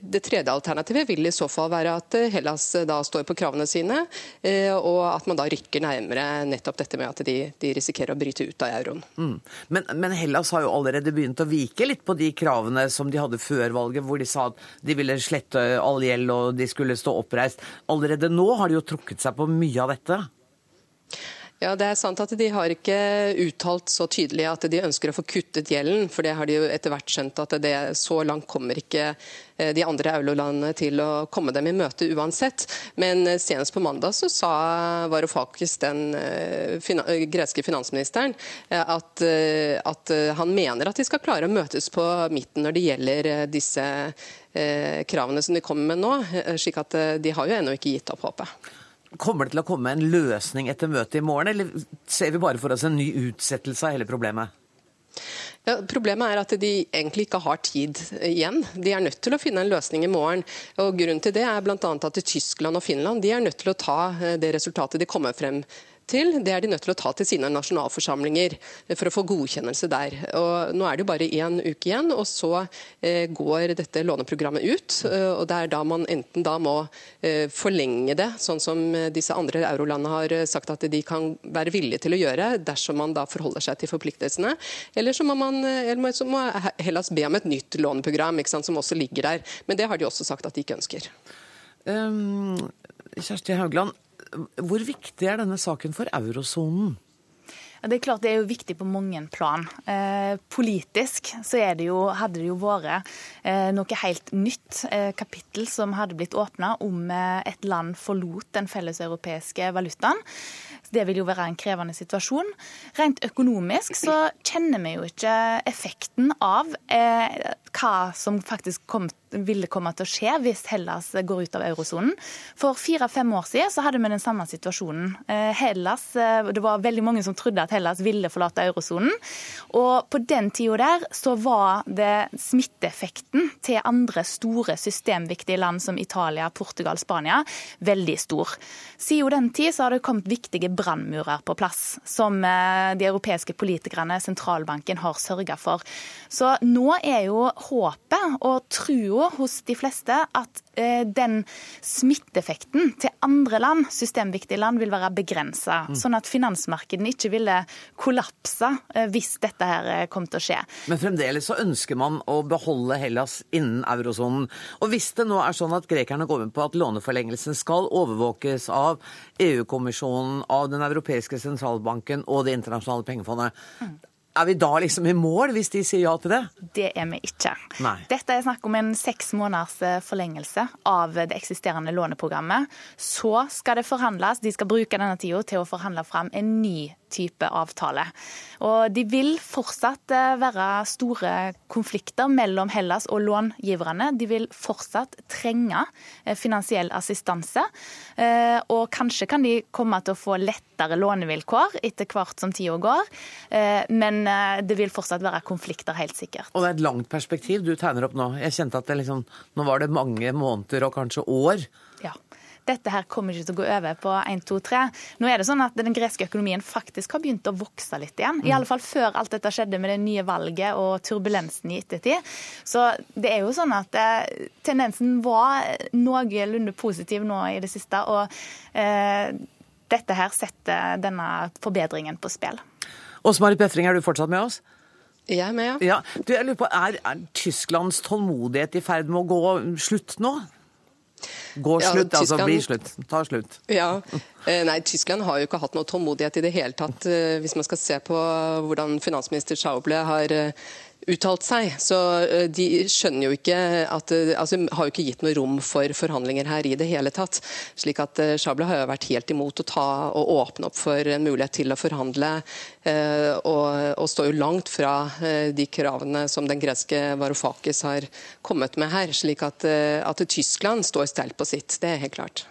Det tredje alternativet vil i så fall være at Hellas da står på kravene sine, eh, og at man da rykker nærmere nettopp dette med at de, de risikerer å bryte ut av euroen. Mm. Men, men, Hellas har jo allerede begynt å vike litt på de kravene som de hadde før valget, hvor de sa at de ville slette all gjeld og de skulle stå oppreist. Allerede nå har de jo trukket seg på mye av dette. Ja, det er sant at De har ikke uttalt så tydelig at de ønsker å få kuttet gjelden. For det har de jo etter hvert skjønt at det, så langt kommer ikke eh, de andre eurolandene til å komme dem i møte uansett. Men eh, senest på mandag så sa Varoufakis, den fina greske finansministeren, at, at, han mener at de skal klare å møtes på midten når det gjelder disse kravene som de kommer med nå. slik at de har jo ennå ikke gitt opp håpet. Kommer det til å komme en løsning etter møtet i morgen, eller ser vi bare for oss en ny utsettelse av hele problemet? Ja, problemet er at de egentlig ikke har tid igjen. De er nødt til å finne en løsning i morgen. og Grunnen til det er bl.a. at Tyskland og Finland de er nødt til å ta eh, det resultatet de kommer frem til, det er de nødt til å ta til sine nasjonalforsamlinger for å få godkjennelse der. Og nå er det jo bare én uke igjen, og så eh, går dette låneprogrammet ut. Eh, og Det er da man enten da må eh, forlenge det, sånn som disse andre eurolandene har sagt at de kan være villige til å gjøre, dersom man da forholder seg til forpliktelsene. Eller så må, man, eller så må Hellas be om et nytt låneprogram, sant, som også ligger der. Men det har de også sagt at de ikke ønsker. Um, Kjersti Haugland, hvor viktig er denne saken for eurosonen? Det er klart det er jo viktig på mange plan. Eh, politisk så det jo, hadde det jo vært eh, noe helt nytt eh, kapittel som hadde blitt åpna om eh, et land forlot den felleseuropeiske valutaen. Det vil jo være en krevende situasjon. Rent økonomisk så kjenner vi jo ikke effekten av eh, hva som faktisk kom, ville komme til å skje hvis Hellas går ut av eurosonen. For fire-fem år siden så hadde vi den samme situasjonen. Eh, Hellas, eh, Det var veldig mange som trodde at Hellas ville forlate eurosonen. Og på den tida der så var det smitteeffekten til andre store systemviktige land som Italia, Portugal, Spania veldig stor. Siden den tid så har det kommet viktige brannmurer på plass, som eh, de europeiske politikerne, sentralbanken, har sørga for. Så nå er jo håpet og trua hos de fleste at eh, den smitteeffekten til andre land, systemviktige land, vil være begrensa. Mm. Sånn at finansmarkedene ikke ville kollapsa eh, hvis dette her kom til å skje. Men fremdeles så ønsker man å beholde Hellas innen eurosonen. Og hvis det nå er sånn at grekerne går med på at låneforlengelsen skal overvåkes av EU-kommisjonen, av Den europeiske sentralbanken og Det internasjonale pengefondet. Er vi da liksom i mål, hvis de sier ja til det? Det er vi ikke. Nei. Dette er snakk om en seks måneders eh, forlengelse av det eksisterende låneprogrammet. Så skal det forhandles. De skal bruke denne tida til å forhandle fram en ny type avtale. Og de vil fortsatt eh, være store konflikter mellom Hellas og långiverne. De vil fortsatt trenge eh, finansiell assistanse. Og kanskje kan de komme til å få lettere lånevilkår etter hvert som tida går. Men det vil fortsatt være konflikter, helt sikkert. Og det er et langt perspektiv du tegner opp nå. Jeg kjente at det liksom, nå var det mange måneder og kanskje år. Ja dette her kommer ikke til å gå over på 1, 2, 3. Nå er det sånn at den greske økonomien faktisk har begynt å vokse litt igjen. I alle fall før alt dette skjedde med det nye valget og turbulensen i ettertid. Så det er jo sånn at eh, tendensen var noenlunde positiv nå i det siste. Og eh, dette her setter denne forbedringen på spill. Åse-Marit Befring, er du fortsatt med oss? Jeg er med, ja. ja du, jeg lurer på, er, er Tysklands tålmodighet i ferd med å gå slutt nå? Gå slutt, ja, altså bli slutt. Ta slutt. Ja. Eh, nei, Tyskland har jo ikke hatt noe tålmodighet i det hele tatt, eh, hvis man skal se på hvordan finansminister Schauble har eh, uttalt seg. Så eh, de skjønner jo ikke at altså, har jo ikke gitt noe rom for forhandlinger her i det hele tatt. Slik at Shabla har jo vært helt imot å ta og åpne opp for en mulighet til å forhandle. Og, og står jo langt fra de kravene som den greske Varoufakis har kommet med her. Slik at, at Tyskland står sterkt på sitt. Det er helt klart.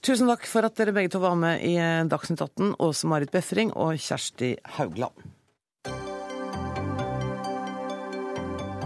Tusen takk for at dere begge to var med i Dagsnytt 18, Åse Marit Befring og Kjersti Haugland.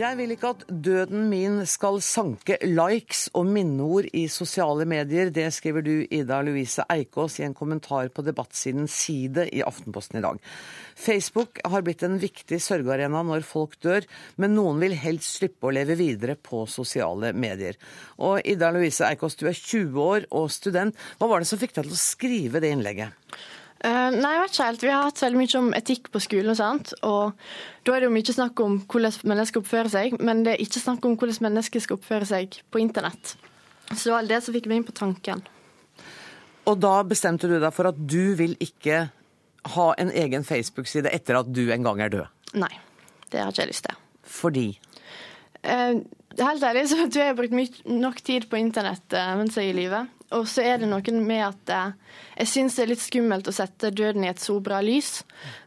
Jeg vil ikke at døden min skal sanke likes og minneord i sosiale medier. Det skriver du, Ida Louise Eikås, i en kommentar på debattsiden Side i Aftenposten i dag. Facebook har blitt en viktig sørgearena når folk dør, men noen vil helst slippe å leve videre på sosiale medier. Og Ida Louise Eikås, du er 20 år og student. Hva var det som fikk deg til å skrive det innlegget? Uh, nei, jeg vet ikke helt. Vi har hatt veldig mye om etikk på skolen, og sånt, og da er det jo mye snakk om hvordan mennesker oppfører seg, men det er ikke snakk om hvordan mennesker skal oppføre seg på internett. Så det var det som fikk meg inn på tanken. Og da bestemte du deg for at du vil ikke ha en egen Facebook-side etter at du en gang er død? Nei, det har ikke jeg lyst til. Fordi? Uh, helt ærlig så tror jeg har brukt nok tid på internett uh, mens jeg er i live. Og så er det noe med at eh, jeg syns det er litt skummelt å sette døden i et så bra lys,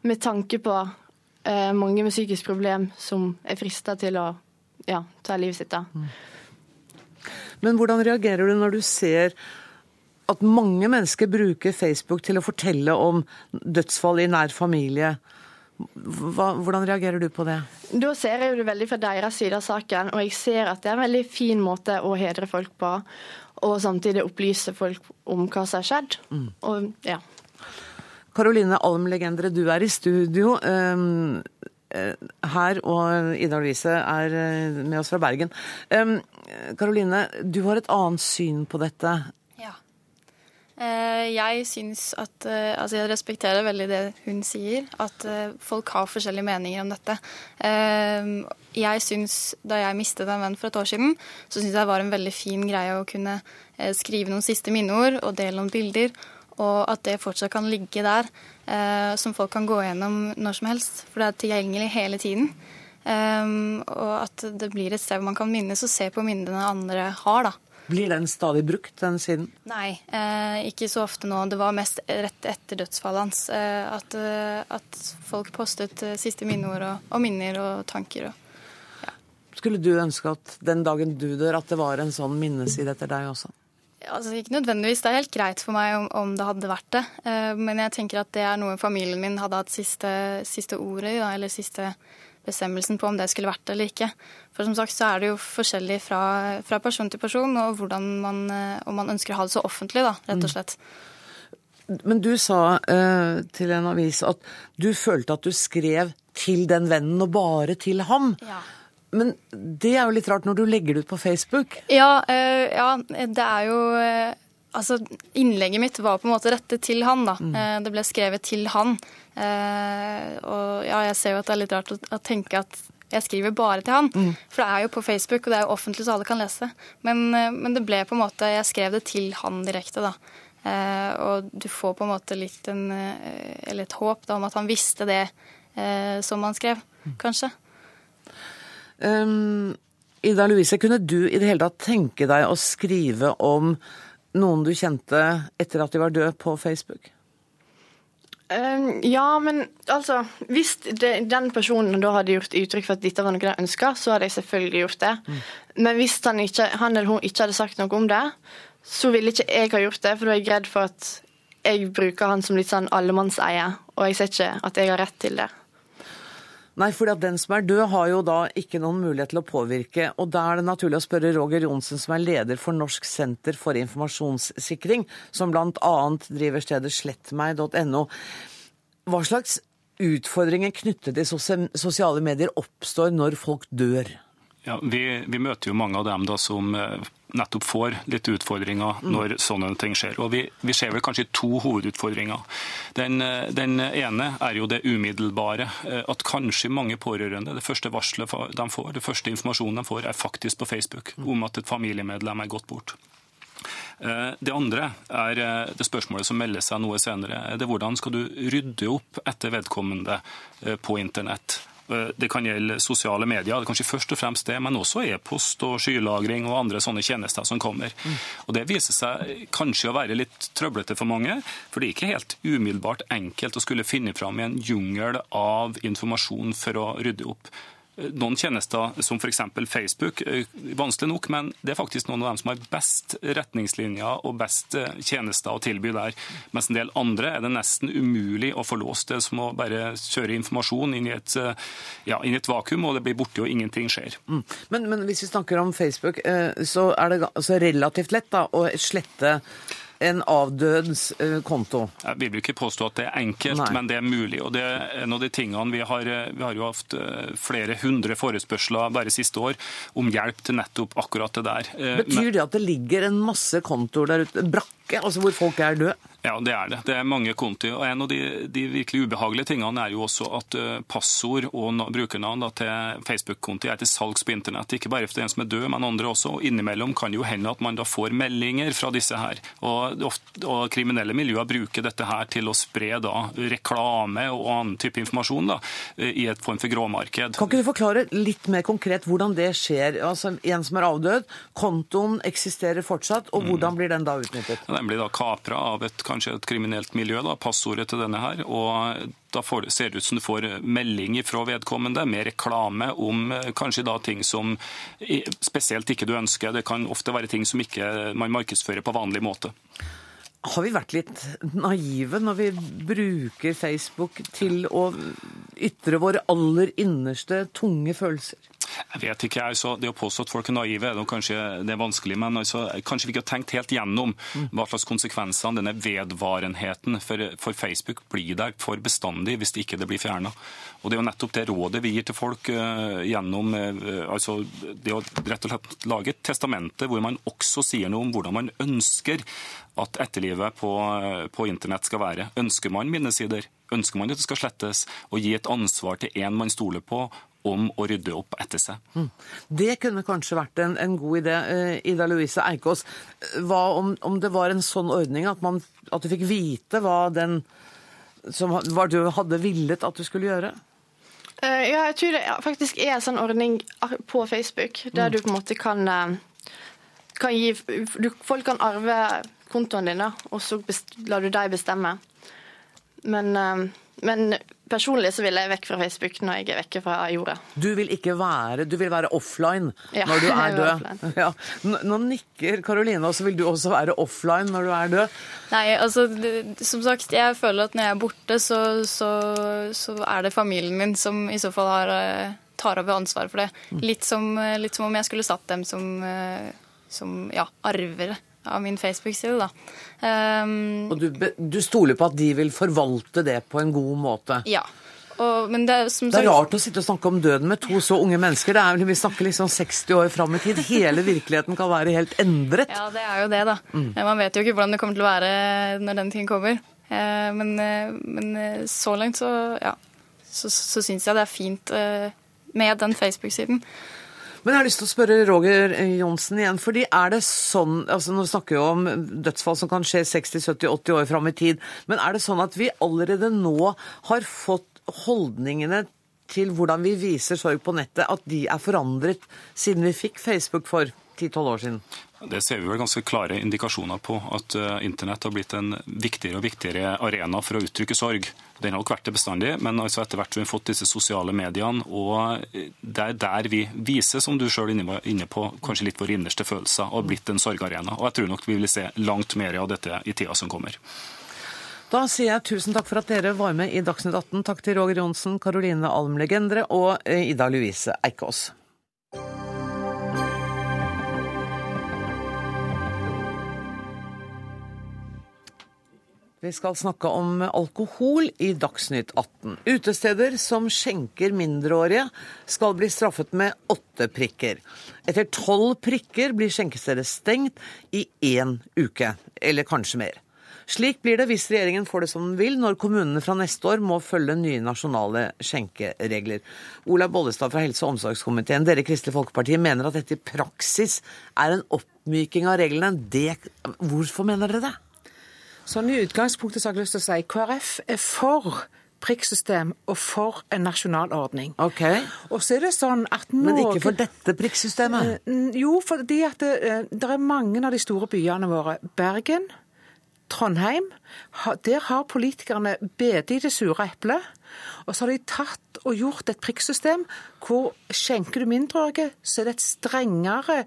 med tanke på eh, mange med psykisk problem som er frista til å ja, ta livet sitt. da. Men hvordan reagerer du når du ser at mange mennesker bruker Facebook til å fortelle om dødsfall i nær familie? Hva, hvordan reagerer du på det? Da ser jeg det veldig fra deres side av saken, og jeg ser at det er en veldig fin måte å hedre folk på og samtidig opplyse folk om hva som har skjedd. Mm. Og, ja. Karoline Alm Legendere, du er i studio um, her, og Ida Louise er eh, med oss fra Bergen. Karoline, um, du har et annet syn på dette. Uh, jeg syns at uh, Altså, jeg respekterer veldig det hun sier, at uh, folk har forskjellige meninger om dette. Jeg syns, da jeg mistet en venn for et år siden, så syns jeg det var en veldig fin greie å kunne eh, skrive noen siste minneord og dele noen bilder. Og at det fortsatt kan ligge der, eh, som folk kan gå gjennom når som helst. For det er tilgjengelig hele tiden. Og at det blir et sted hvor man kan minnes og se på minnene andre har. da. Blir den stadig brukt, den siden? Nei, eh, ikke så ofte nå. Det var mest rett etter dødsfallet hans eh, at, eh, at, folk postet eh, siste minneord og, og minner og tanker. og skulle du ønske at den dagen du dør, at det var en sånn minneside etter deg også? Altså, ikke nødvendigvis. Det er helt greit for meg om, om, det hadde vært det. Uh, men jeg tenker at det er noe familien min hadde hatt siste, siste ordet i, eller siste bestemmelsen på om det skulle vært det eller ikke. For som sagt så er det jo forskjellig fra, fra person til person, og hvordan man, uh, om man ønsker å ha det så offentlig, da, rett og mm. slett. Men du sa uh, til en avis at du følte at du skrev til den vennen, og bare til ham. Ja. Men det er jo litt rart når du legger det ut på Facebook? Ja, uh, ja det er jo uh, Altså, innlegget mitt var på en måte rettet til han, da. Mm. Uh, det ble skrevet til han. og ja, jeg ser jo at det er litt rart å, å tenke at jeg skriver bare til han. Mm. For det er jo på Facebook, og det er jo offentlig så alle kan lese. Men, men det ble på en måte Jeg skrev det til han direkte, da. og du får på en måte litt en Eller et håp da, om at han visste det som han skrev, mm. kanskje. Um, Ida Louise, kunne du i det hele tatt tenke deg å skrive om noen du kjente etter at de var døde, på Facebook? Um, ja, men altså Hvis det, den personen da hadde gjort uttrykk for at dette var noe de ønska, så hadde jeg selvfølgelig gjort det. Mm. Men hvis han, ikke, han, eller hun ikke hadde sagt noe om det, så ville ikke jeg ha gjort det, for da er jeg redd for at jeg bruker han som litt sånn allemannseie, og jeg ser ikke at jeg har rett til det. Nei, for den som er død, har jo da ikke noen mulighet til å påvirke. Og da er det naturlig å spørre Roger Johnsen, som er leder for Norsk senter for informasjonssikring, som bl.a. driver stedet slettmeg.no. Hva slags utfordringer knyttet til sosiale medier oppstår når folk dør? Ja, vi, vi, møter jo mange av dem da som eh, nettopp får litt utfordringer Mm. når sånne ting skjer. Og vi, vi ser vel kanskje to hovedutfordringer. Den, eh, den ene er jo det umiddelbare. eh, At kanskje mange pårørende, det første varselet de får, det første informasjonen de får, er faktisk på Facebook om at et familiemedlem er gått bort. Det andre er det spørsmålet som melder seg noe senere. Det er hvordan skal du rydde opp etter vedkommende på internett? Eh, Det kan gjelde sosiale medier, det er kanskje først og fremst det, men også e-post og skylagring og andre sånne tjenester som kommer. Og Det viser seg kanskje å være litt trøblete for mange, for det er ikke helt umiddelbart enkelt å skulle finne fram i en jungel av informasjon for å rydde opp. Noen tjenester, som f.eks. Facebook, vanskelig nok, men det er faktisk noen av dem som har best retningslinjer og best eh, tjenester å tilby der. Mens en del andre er det nesten umulig å få låst. Det er som å bare kjøre informasjon inn i et, eh, ja, inn i et vakuum, og det blir borte, og ingenting skjer. Mm. Men, men hvis vi snakker om Facebook, eh, så er det altså relativt lett da, å slette en avdøds eh, konto. Jeg vil ikke påstå at det er enkelt, Nei. men det er mulig. og det er en av de tingene Vi har, vi har jo hatt eh, flere hundre forespørsler bare siste år om hjelp til nettopp akkurat det der. Eh, Betyr det at det ligger en masse kontoer der ute, brakke, altså hvor folk er døde? Ja, det er det. Det er mange konti. og En av de, de virkelig ubehagelige tingene er jo også at eh, passord og na- brukernavn til Facebook-konti er til salgs på internett. Ikke bare for den som er død, men andre også. og Innimellom kan det jo hende at man da får meldinger fra disse her. Og, ofte, og Kriminelle miljøer bruker dette her til å spre da reklame og annen type informasjon da, i et form for gråmarked. Kan ikke du forklare litt mer konkret hvordan det skjer? Altså En som er avdød, kontoen eksisterer fortsatt, og hvordan blir den da utnyttet? Den blir da kapra av et, kanskje et kriminelt miljø, da, passordet til denne her. og da får, ser det ut som du får melding fra vedkommende med reklame om eh, kanskje da ting som spesielt ikke du ønsker. Det kan ofte være ting som ikke man markedsfører på vanlig måte. Har vi vært litt naive når vi bruker Facebook til å ytre våre aller innerste, tunge følelser? Jeg vet ikke, altså, Det å påstå at folk er naive det er kanskje det er vanskelig, men altså, kanskje vi ikke har tenkt helt gjennom hva slags konsekvenser denne vedvarenheten for, for Facebook blir der for bestandig hvis det ikke det blir fjerna. Og Det er jo nettopp det rådet vi gir til folk uh, gjennom uh, altså det å rett og slett lage et testamente hvor man også sier noe om hvordan man ønsker at etterlivet på, eh, på internett skal være. Ønsker man minnesider? Ønsker man at det skal slettes? Og gi et ansvar til en man stoler på om å rydde opp etter seg. Mm. Det kunne kanskje vært en, en god idé. Eh, Ida Louise Eikås, hva om, om det var en sånn ordning at, man, at du fikk vite hva den som hva du hadde villet at du skulle gjøre? Eh, ja, jeg tror det faktisk er en sånn ordning på Facebook, der Mm. du på en måte kan, eh, kan gi du, Folk kan arve kontoen din, og så lar du dem bestemme. Men, men personlig så vil jeg vekk fra Facebook når jeg er vekke fra jorda. Du vil ikke være, du vil være offline Ja, når du er død. Ja. Nå nikker Karoline, og så vil du også være offline når du er død. Nei, altså som sagt, jeg føler at når jeg er borte, så, så, så er det familien min som i så fall har, eh, tar over ansvaret for det. Litt som, eh, litt som om jeg skulle satt dem som, eh, som ja, arvere av min Facebook-side. Um, Og du, du stoler på at de vil forvalte det på en god måte. ja. Og, men det er som Det er rart å sitte og snakke om døden med to så unge mennesker. Det er, vi snakker liksom 60 år fram i tid. Hele virkeligheten kan være helt endret. Ja, det er jo det, da. Mm. Man vet jo ikke hvordan det kommer til å være når den tiden kommer. Eh, Men, eh, men eh, så langt så, ja, så, så syns jeg det er fint med den Facebook-siden. Men jeg har lyst til å spørre Roger Johnsen igjen. fordi er det sånn, altså Nå snakker vi om dødsfall som kan skje 60-70-80 år fram i tid. Men er det sånn at vi allerede nå har fått holdningene til hvordan vi viser sorg på nettet, at de er forandret siden vi fikk Facebook for 10-12 år siden? Det ser vi vel ganske klare indikasjoner på, at eh, internett har blitt en viktigere og viktigere arena for å uttrykke sorg. Den har nok vært det bestandig, men altså etter hvert har vi fått disse sosiale mediene, og eh, det er der vi viser, som du sjøl er inne på, kanskje litt våre innerste følelser, og blitt en sorgarena. Og jeg tror nok vi vil se langt mer av dette i tida som kommer. Da sier jeg tusen takk for at dere var med i Dagsnytt 18. Takk til Roger Johnsen, Karoline Alm Legendre og eh, Ida Louise Eikås. Vi skal snakke om alkohol i Dagsnytt 18. Utesteder som skjenker mindreårige skal bli straffet med åtte prikker. Etter tolv prikker blir skjenkestedet stengt i én uke, eller kanskje mer. Slik blir det hvis regjeringen får det som den vil, når kommunene fra neste år må følge nye nasjonale skjenkeregler. Olaug Bollestad fra helse- og omsorgskomiteen, dere i Kristelig Folkeparti mener at dette i praksis er en oppmyking av reglene. Det, hvorfor mener dere det? Sånn i utgangspunktet så har jeg lyst til å si KrF er for prikksystem og for en nasjonal ordning. Ok. Og så er det sånn at Men ikke for dette prikksystemet? Jo, fordi at det, det er mange av de store byene våre. Bergen, Trondheim. Der har politikerne bedt i det sure eplet. Og så har de tatt og gjort et prikksystem hvor skjenker du mindreårige, så er det et strengere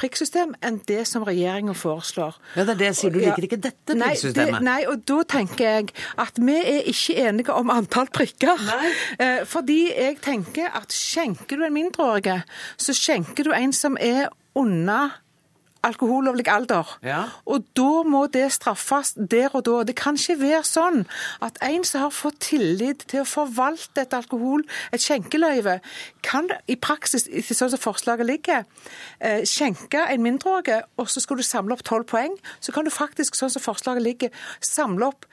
prikksystem enn det som regjeringen foreslår. Ja, det er det jeg sier, Du liker ikke dette prikksystemet? Nei, nei, og da tenker jeg at vi er ikke enige om antall prikker. Nei. fordi jeg tenker at skjenker du en mindreårige, så skjenker du en som er under alkohollovlig alder. Ja. Og da må det straffes der og da. Det kan ikke være sånn at en som har fått tillit til å forvalte et alkohol, et skjenkeløyve, kan i praksis, sånn som forslaget ligger, eh, skjenke en mindreårig, og så skal du samle opp tolv poeng. Så kan du faktisk, sånn som forslaget ligger, samle opp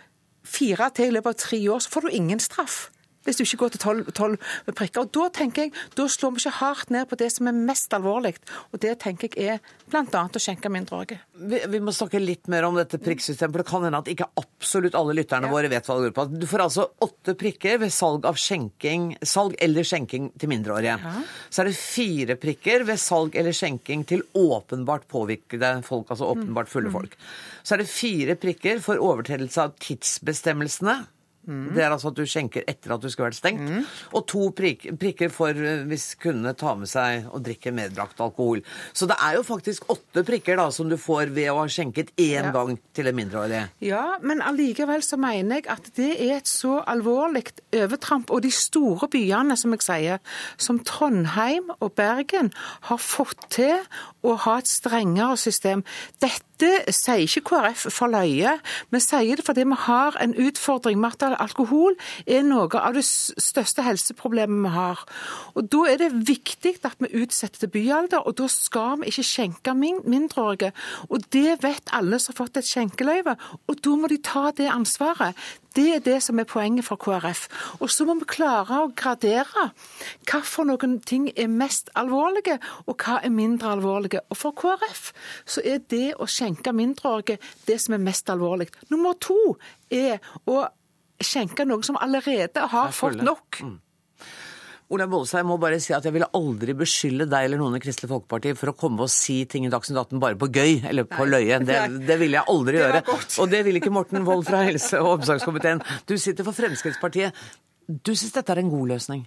fire til i løpet av tre år, så får du ingen straff hvis du ikke går til tolv prikker. Og Da tenker jeg, da slår vi ikke hardt ned på det som er mest alvorlig, og det tenker jeg er bl.a. å skjenke mindreårige. Vi, vi, må snakke litt mer om dette prikksystemet, for det kan hende at ikke absolutt alle lytterne ja. våre vet hva det går på. Du får altså åtte prikker ved salg av skjenking, salg eller skjenking til mindreårige. Ja. Så er det fire prikker ved salg eller skjenking til åpenbart påvirkede folk, altså åpenbart fulle mm. folk. Så er det fire prikker for overtredelse av tidsbestemmelsene. Mm. Det er altså at du skjenker etter at du skal være stengt. Mm. Og to prik prikker for eh, hvis kundene tar med seg og drikker medbrakt alkohol. Så det er jo faktisk åtte prikker da som du får ved å ha skjenket én ja. gang til en mindreårig. Ja, men allikevel så mener jeg at det er et så alvorlig overtramp. Og de store byene, som jeg sier, som Trondheim og Bergen, har fått til å ha et strengere system. Dette dette sier ikke KrF for løye. Vi sier det fordi vi har en utfordring med at alkohol er noe av det største helseproblemet vi har. Og Da er det viktig at vi utsetter byalder, og da skal vi ikke skjenke mindreårige. Og Det vet alle som har fått et skjenkeløyve, og da må de ta det ansvaret. Det er det som er poenget for KrF. Og så må vi klare å gradere hva for noen ting er mest alvorlige, og hva er mindre alvorlige. Og for KrF så er det å skjenke mindreårige det som er mest alvorlig. Nummer to er å skjenke noe som allerede har fått nok. Mm. Bollestad, jeg må bare si at jeg ville aldri beskylde deg eller noen i Kristelig Folkeparti for å komme og si ting i Dagsnytt 18 bare på gøy eller på Nei, løye. Det, det ville jeg aldri gjøre. Og det vil ikke Morten Wold fra helse- og omsorgskomiteen. Du sitter for Fremskrittspartiet. Du syns dette er en god løsning?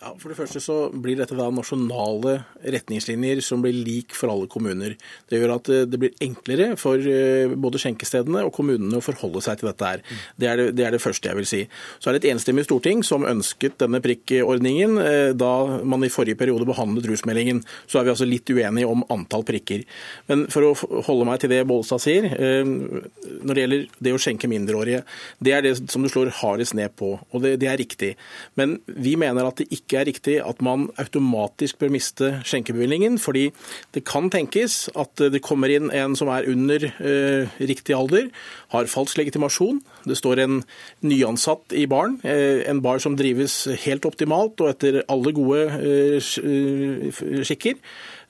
Ja, For det første så blir dette da nasjonale retningslinjer som blir lik for alle kommuner. Det gjør at eh, det blir enklere for eh, både skjenkestedene og kommunene å forholde seg til dette her. Det er det, det, er det første jeg vil si. Så er det et enstemmig storting som ønsket denne prikkordningen eh, da man i forrige periode behandlet rusmeldingen. Så er vi altså litt uenige om antall prikker. Men for å holde meg til det Bollestad sier, når det gjelder det å skjenke mindreårige, det er det som du slår hardest ned på, og det, det er riktig. Men vi mener at det ikke ikke er riktig at man automatisk bør miste skjenkebevillingen, Fordi det kan tenkes at det kommer inn en som er under eh, riktig alder, har falsk legitimasjon. Det står en nyansatt i baren, eh, en bar som drives helt optimalt og etter alle gode eh, eh skikker.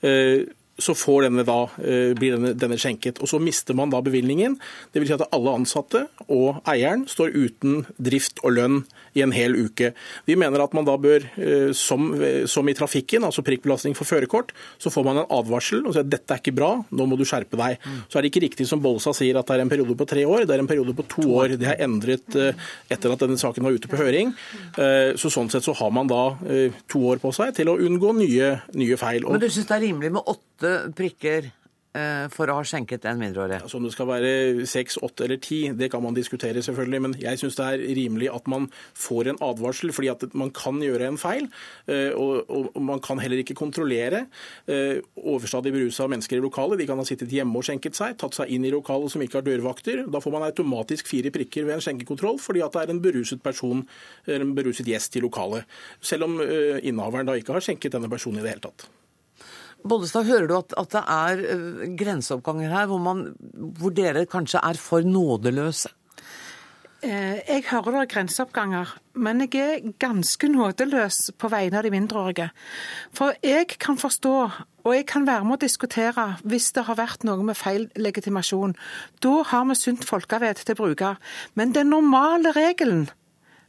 Eh, så denne da, eh, blir denne, denne, skjenket. Og Så mister man da bevilgningen. Dvs. Si at alle ansatte og eieren står uten drift og lønn i en hel uke. Vi mener at man da bør, eh, som, som i trafikken, altså prikkbelastning for førerkort, så får man en advarsel og sier at dette er ikke bra, nå må du skjerpe deg. Så er det ikke riktig som Bolsa sier at det er en periode på tre år, det er en periode på to år. Det er endret eh, etter at denne saken var ute på høring. Så Sånn sett så har man da to år på seg til å unngå nye, nye feil. Men du syns det er rimelig med åtte prikker eh, for å ha skjenket en mindreårig? Altså, om det skal være seks, åtte eller ti, det kan man diskutere selvfølgelig. Men jeg syns det er rimelig at man får en advarsel, fordi at man kan gjøre en feil. eh, Og, man kan heller ikke kontrollere eh, overstadig berusa mennesker i lokalet. De kan ha sittet hjemme og skjenket seg, tatt seg inn i lokalet som ikke har dørvakter. Da får man automatisk fire prikker ved en skjenkekontroll, fordi at det er en beruset person, en beruset gjest i lokalet. Selv om eh, innehaveren da ikke har skjenket denne personen i det hele tatt. Bollestad, hører du at, at det er eh, grenseoppganger her hvor, man, hvor dere kanskje er for nådeløse? Eh, Jeg hører det er grenseoppganger, men jeg er ganske nådeløs på vegne av de mindreårige. For jeg kan forstå, og jeg kan være med å diskutere hvis det har vært noe med feil legitimasjon. Da har vi sunt folkevett til å bruke. Men den normale regelen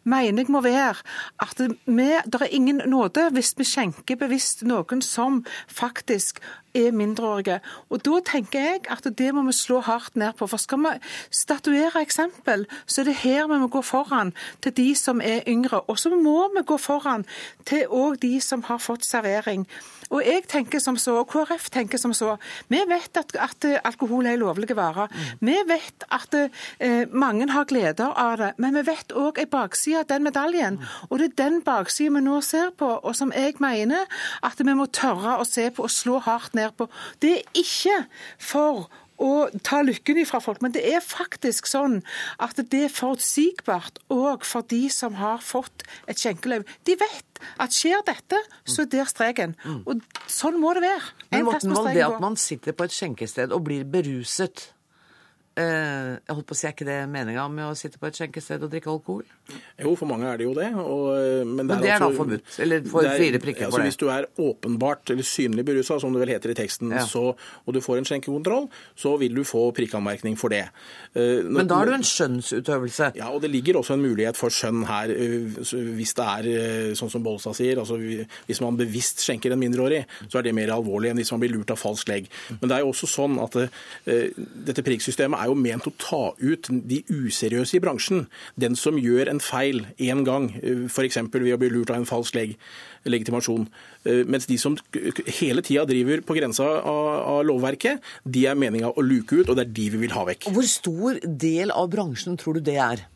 mener jeg må være at vi, det er ingen nåde hvis vi skjenker bevisst noen som faktisk er mindreårige. Og Da tenker jeg at det må vi slå hardt ned på. For skal vi statuere eksempel, så er det her vi må gå foran til de som er yngre. Og så må vi gå foran til òg de som har fått servering. Og jeg tenker som så, og KrF tenker som så. Vi vet at, at alkohol er en lovlig vare. Vi vet at eh, mange har glede av det. Men vi vet òg en bakside av den medaljen. Og det er den baksiden vi nå ser på, og som jeg mener at vi må tørre å se på og slå hardt ned på. Det er ikke for å ta lykken ifra folk, men det er faktisk sånn at det er forutsigbart òg for de som har fått et skjenkeløyve. De vet at skjer dette, så er der streken. Og sånn må det være. En Men Morten Wold, det at man sitter på et skjenkested og blir beruset Jeg holdt på å si, er ikke det meninga med å sitte på et skjenkested og drikke alkohol? Jo, for mange er det jo det. Og, eh, men det Men det er da altså- forbudt, eller får er- fire prikker for altså, det. Hvis du er åpenbart eller synlig berusa, som det vel heter i teksten, Ja. så, og du får en skjenkekontroll, så vil du få prikkanmerkning for det. Eh, Men da er det jo en skjønnsutøvelse. Ja, og det ligger også en mulighet for skjønn her, eh, hvis det er eh, sånn som Bollestad sier. altså Hvis man bevisst skjenker en mindreårig, så er det mer alvorlig enn hvis man blir lurt av falsk legg. Men det er jo også sånn at eh, dette prikksystemet er jo ment å ta ut de useriøse i bransjen. Den som gjør en feil én gang, f.eks. ved å bli lurt av en falsk leg legitimasjon. Eh, Mens de som hele tida driver på grensa av, av lovverket, de er meninga å luke ut, og det er de vi vil ha vekk. Hvor stor del av bransjen tror du det er?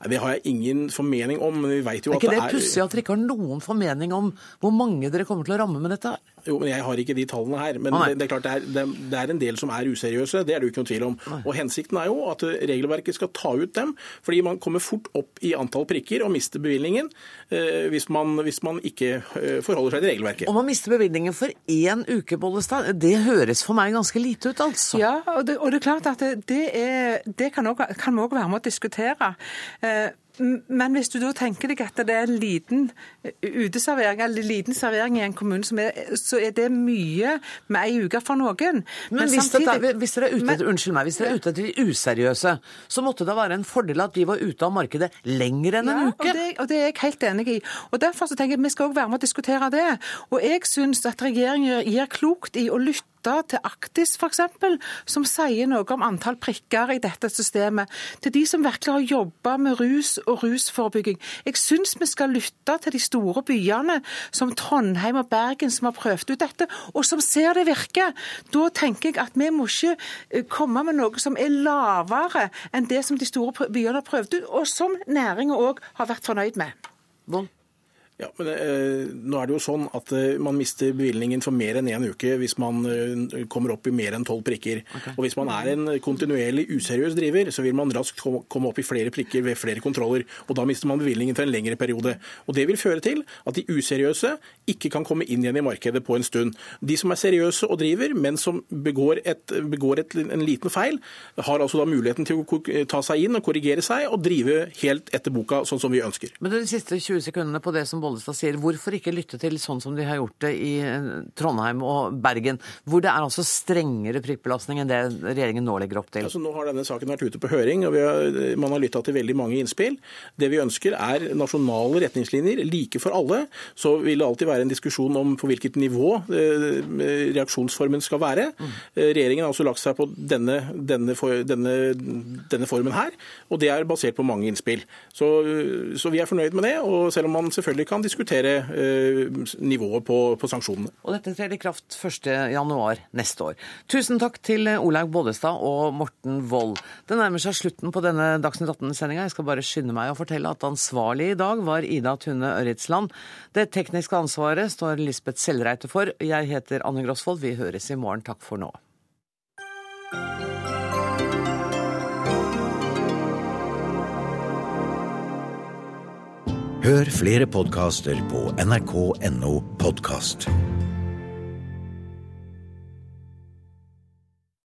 Nei, Det har jeg ingen formening om, men vi vet jo Er at ikke det det er pussig at dere ikke har noen formening om hvor mange dere kommer til å ramme med dette? her? Jo, men Jeg har ikke de tallene her. Men det, det er klart det er, det, det er en del som er useriøse. Det er det jo ikke noen tvil om. Og Hensikten er jo at regelverket skal ta ut dem, fordi man kommer fort opp i antall prikker og mister bevilgningen eh, hvis, man, hvis man ikke eh, forholder seg til regelverket. Om man mister bevilgningen for én uke, Bollestad, det høres for meg ganske lite ut, altså. Ja, og det, og det er klart at det, det, er, det kan, vi òg være med å diskutere. Eh, Men hvis du da tenker deg at det er en liten eh, uteservering, eller liten servering i en kommune, som er, så er det mye med ei uke for noen. Men hvis, dette, hvis dere er ute etter, unnskyld meg, hvis dere er ute etter de useriøse, så måtte det være en fordel at de var ute av markedet lenger enn en Ja, uke. Og det, og det er jeg helt enig i. Og Derfor så tenker jeg vi skal også være med å diskutere det. Og jeg syns at regjeringen gir klokt i å lytte til Aktis f.eks., som sier noe om antall prikker i dette systemet. Til de som virkelig har jobba med rus og rusforebygging. Jeg syns vi skal lytte til de store byene som Trondheim og Bergen, som har prøvd ut dette, og som ser det virke. Da tenker jeg at vi må ikke eh, komme med noe som er lavere enn det som de store byene har prøvd ut, og som næringa òg har vært fornøyd med. Ja, men eh, nå er det jo sånn at eh, Man mister bevilgningen for mer enn én uke hvis man eh, kommer opp i mer enn tolv prikker. Og Hvis man er en kontinuerlig useriøs driver, så vil man raskt komme opp i flere prikker ved flere kontroller. og Da mister man bevilgningen for en lengre periode. Og Det vil føre til at de useriøse ikke kan komme inn igjen i markedet på en stund. De som er seriøse og driver, men som begår, et, begår et, en liten feil, har altså da muligheten til å ta seg inn og korrigere seg og drive helt etter boka, sånn som vi ønsker. Men de siste 20 sekundene på det som Bollestad sier, hvorfor ikke lytte til sånn som de har gjort det i eh, Trondheim og Bergen, hvor det er altså strengere prikkbelastning enn det regjeringen nå legger opp til? Altså, nå har denne saken vært ute på høring, og vi har, man har lytta til veldig mange innspill. Det vi ønsker er nasjonale retningslinjer, like for alle. Så vil det alltid være en diskusjon om på hvilket nivå eh, reaksjonsformen skal være. Eh, Regjeringen har også lagt seg på denne, denne, denne, denne formen her, og det er basert på mange innspill. Så, så vi er fornøyd med det, og selv om man selvfølgelig kan diskutere eh, nivået på, på sanksjonene. Og dette trer i kraft 1.1 neste år. Tusen takk til Olaug Bollestad og Morten Wold. Det nærmer seg slutten på denne Dagsnytt 18-sendinga. Jeg skal bare skynde meg å fortelle at ansvarlig i dag var Ida Tune Ørretsland. Det tekniske ansvaret står Lisbeth Sellreite for. Jeg heter Anne Grosvold. Vi høres i morgen. Takk for nå. Hør flere podkaster på nrk.no podkast.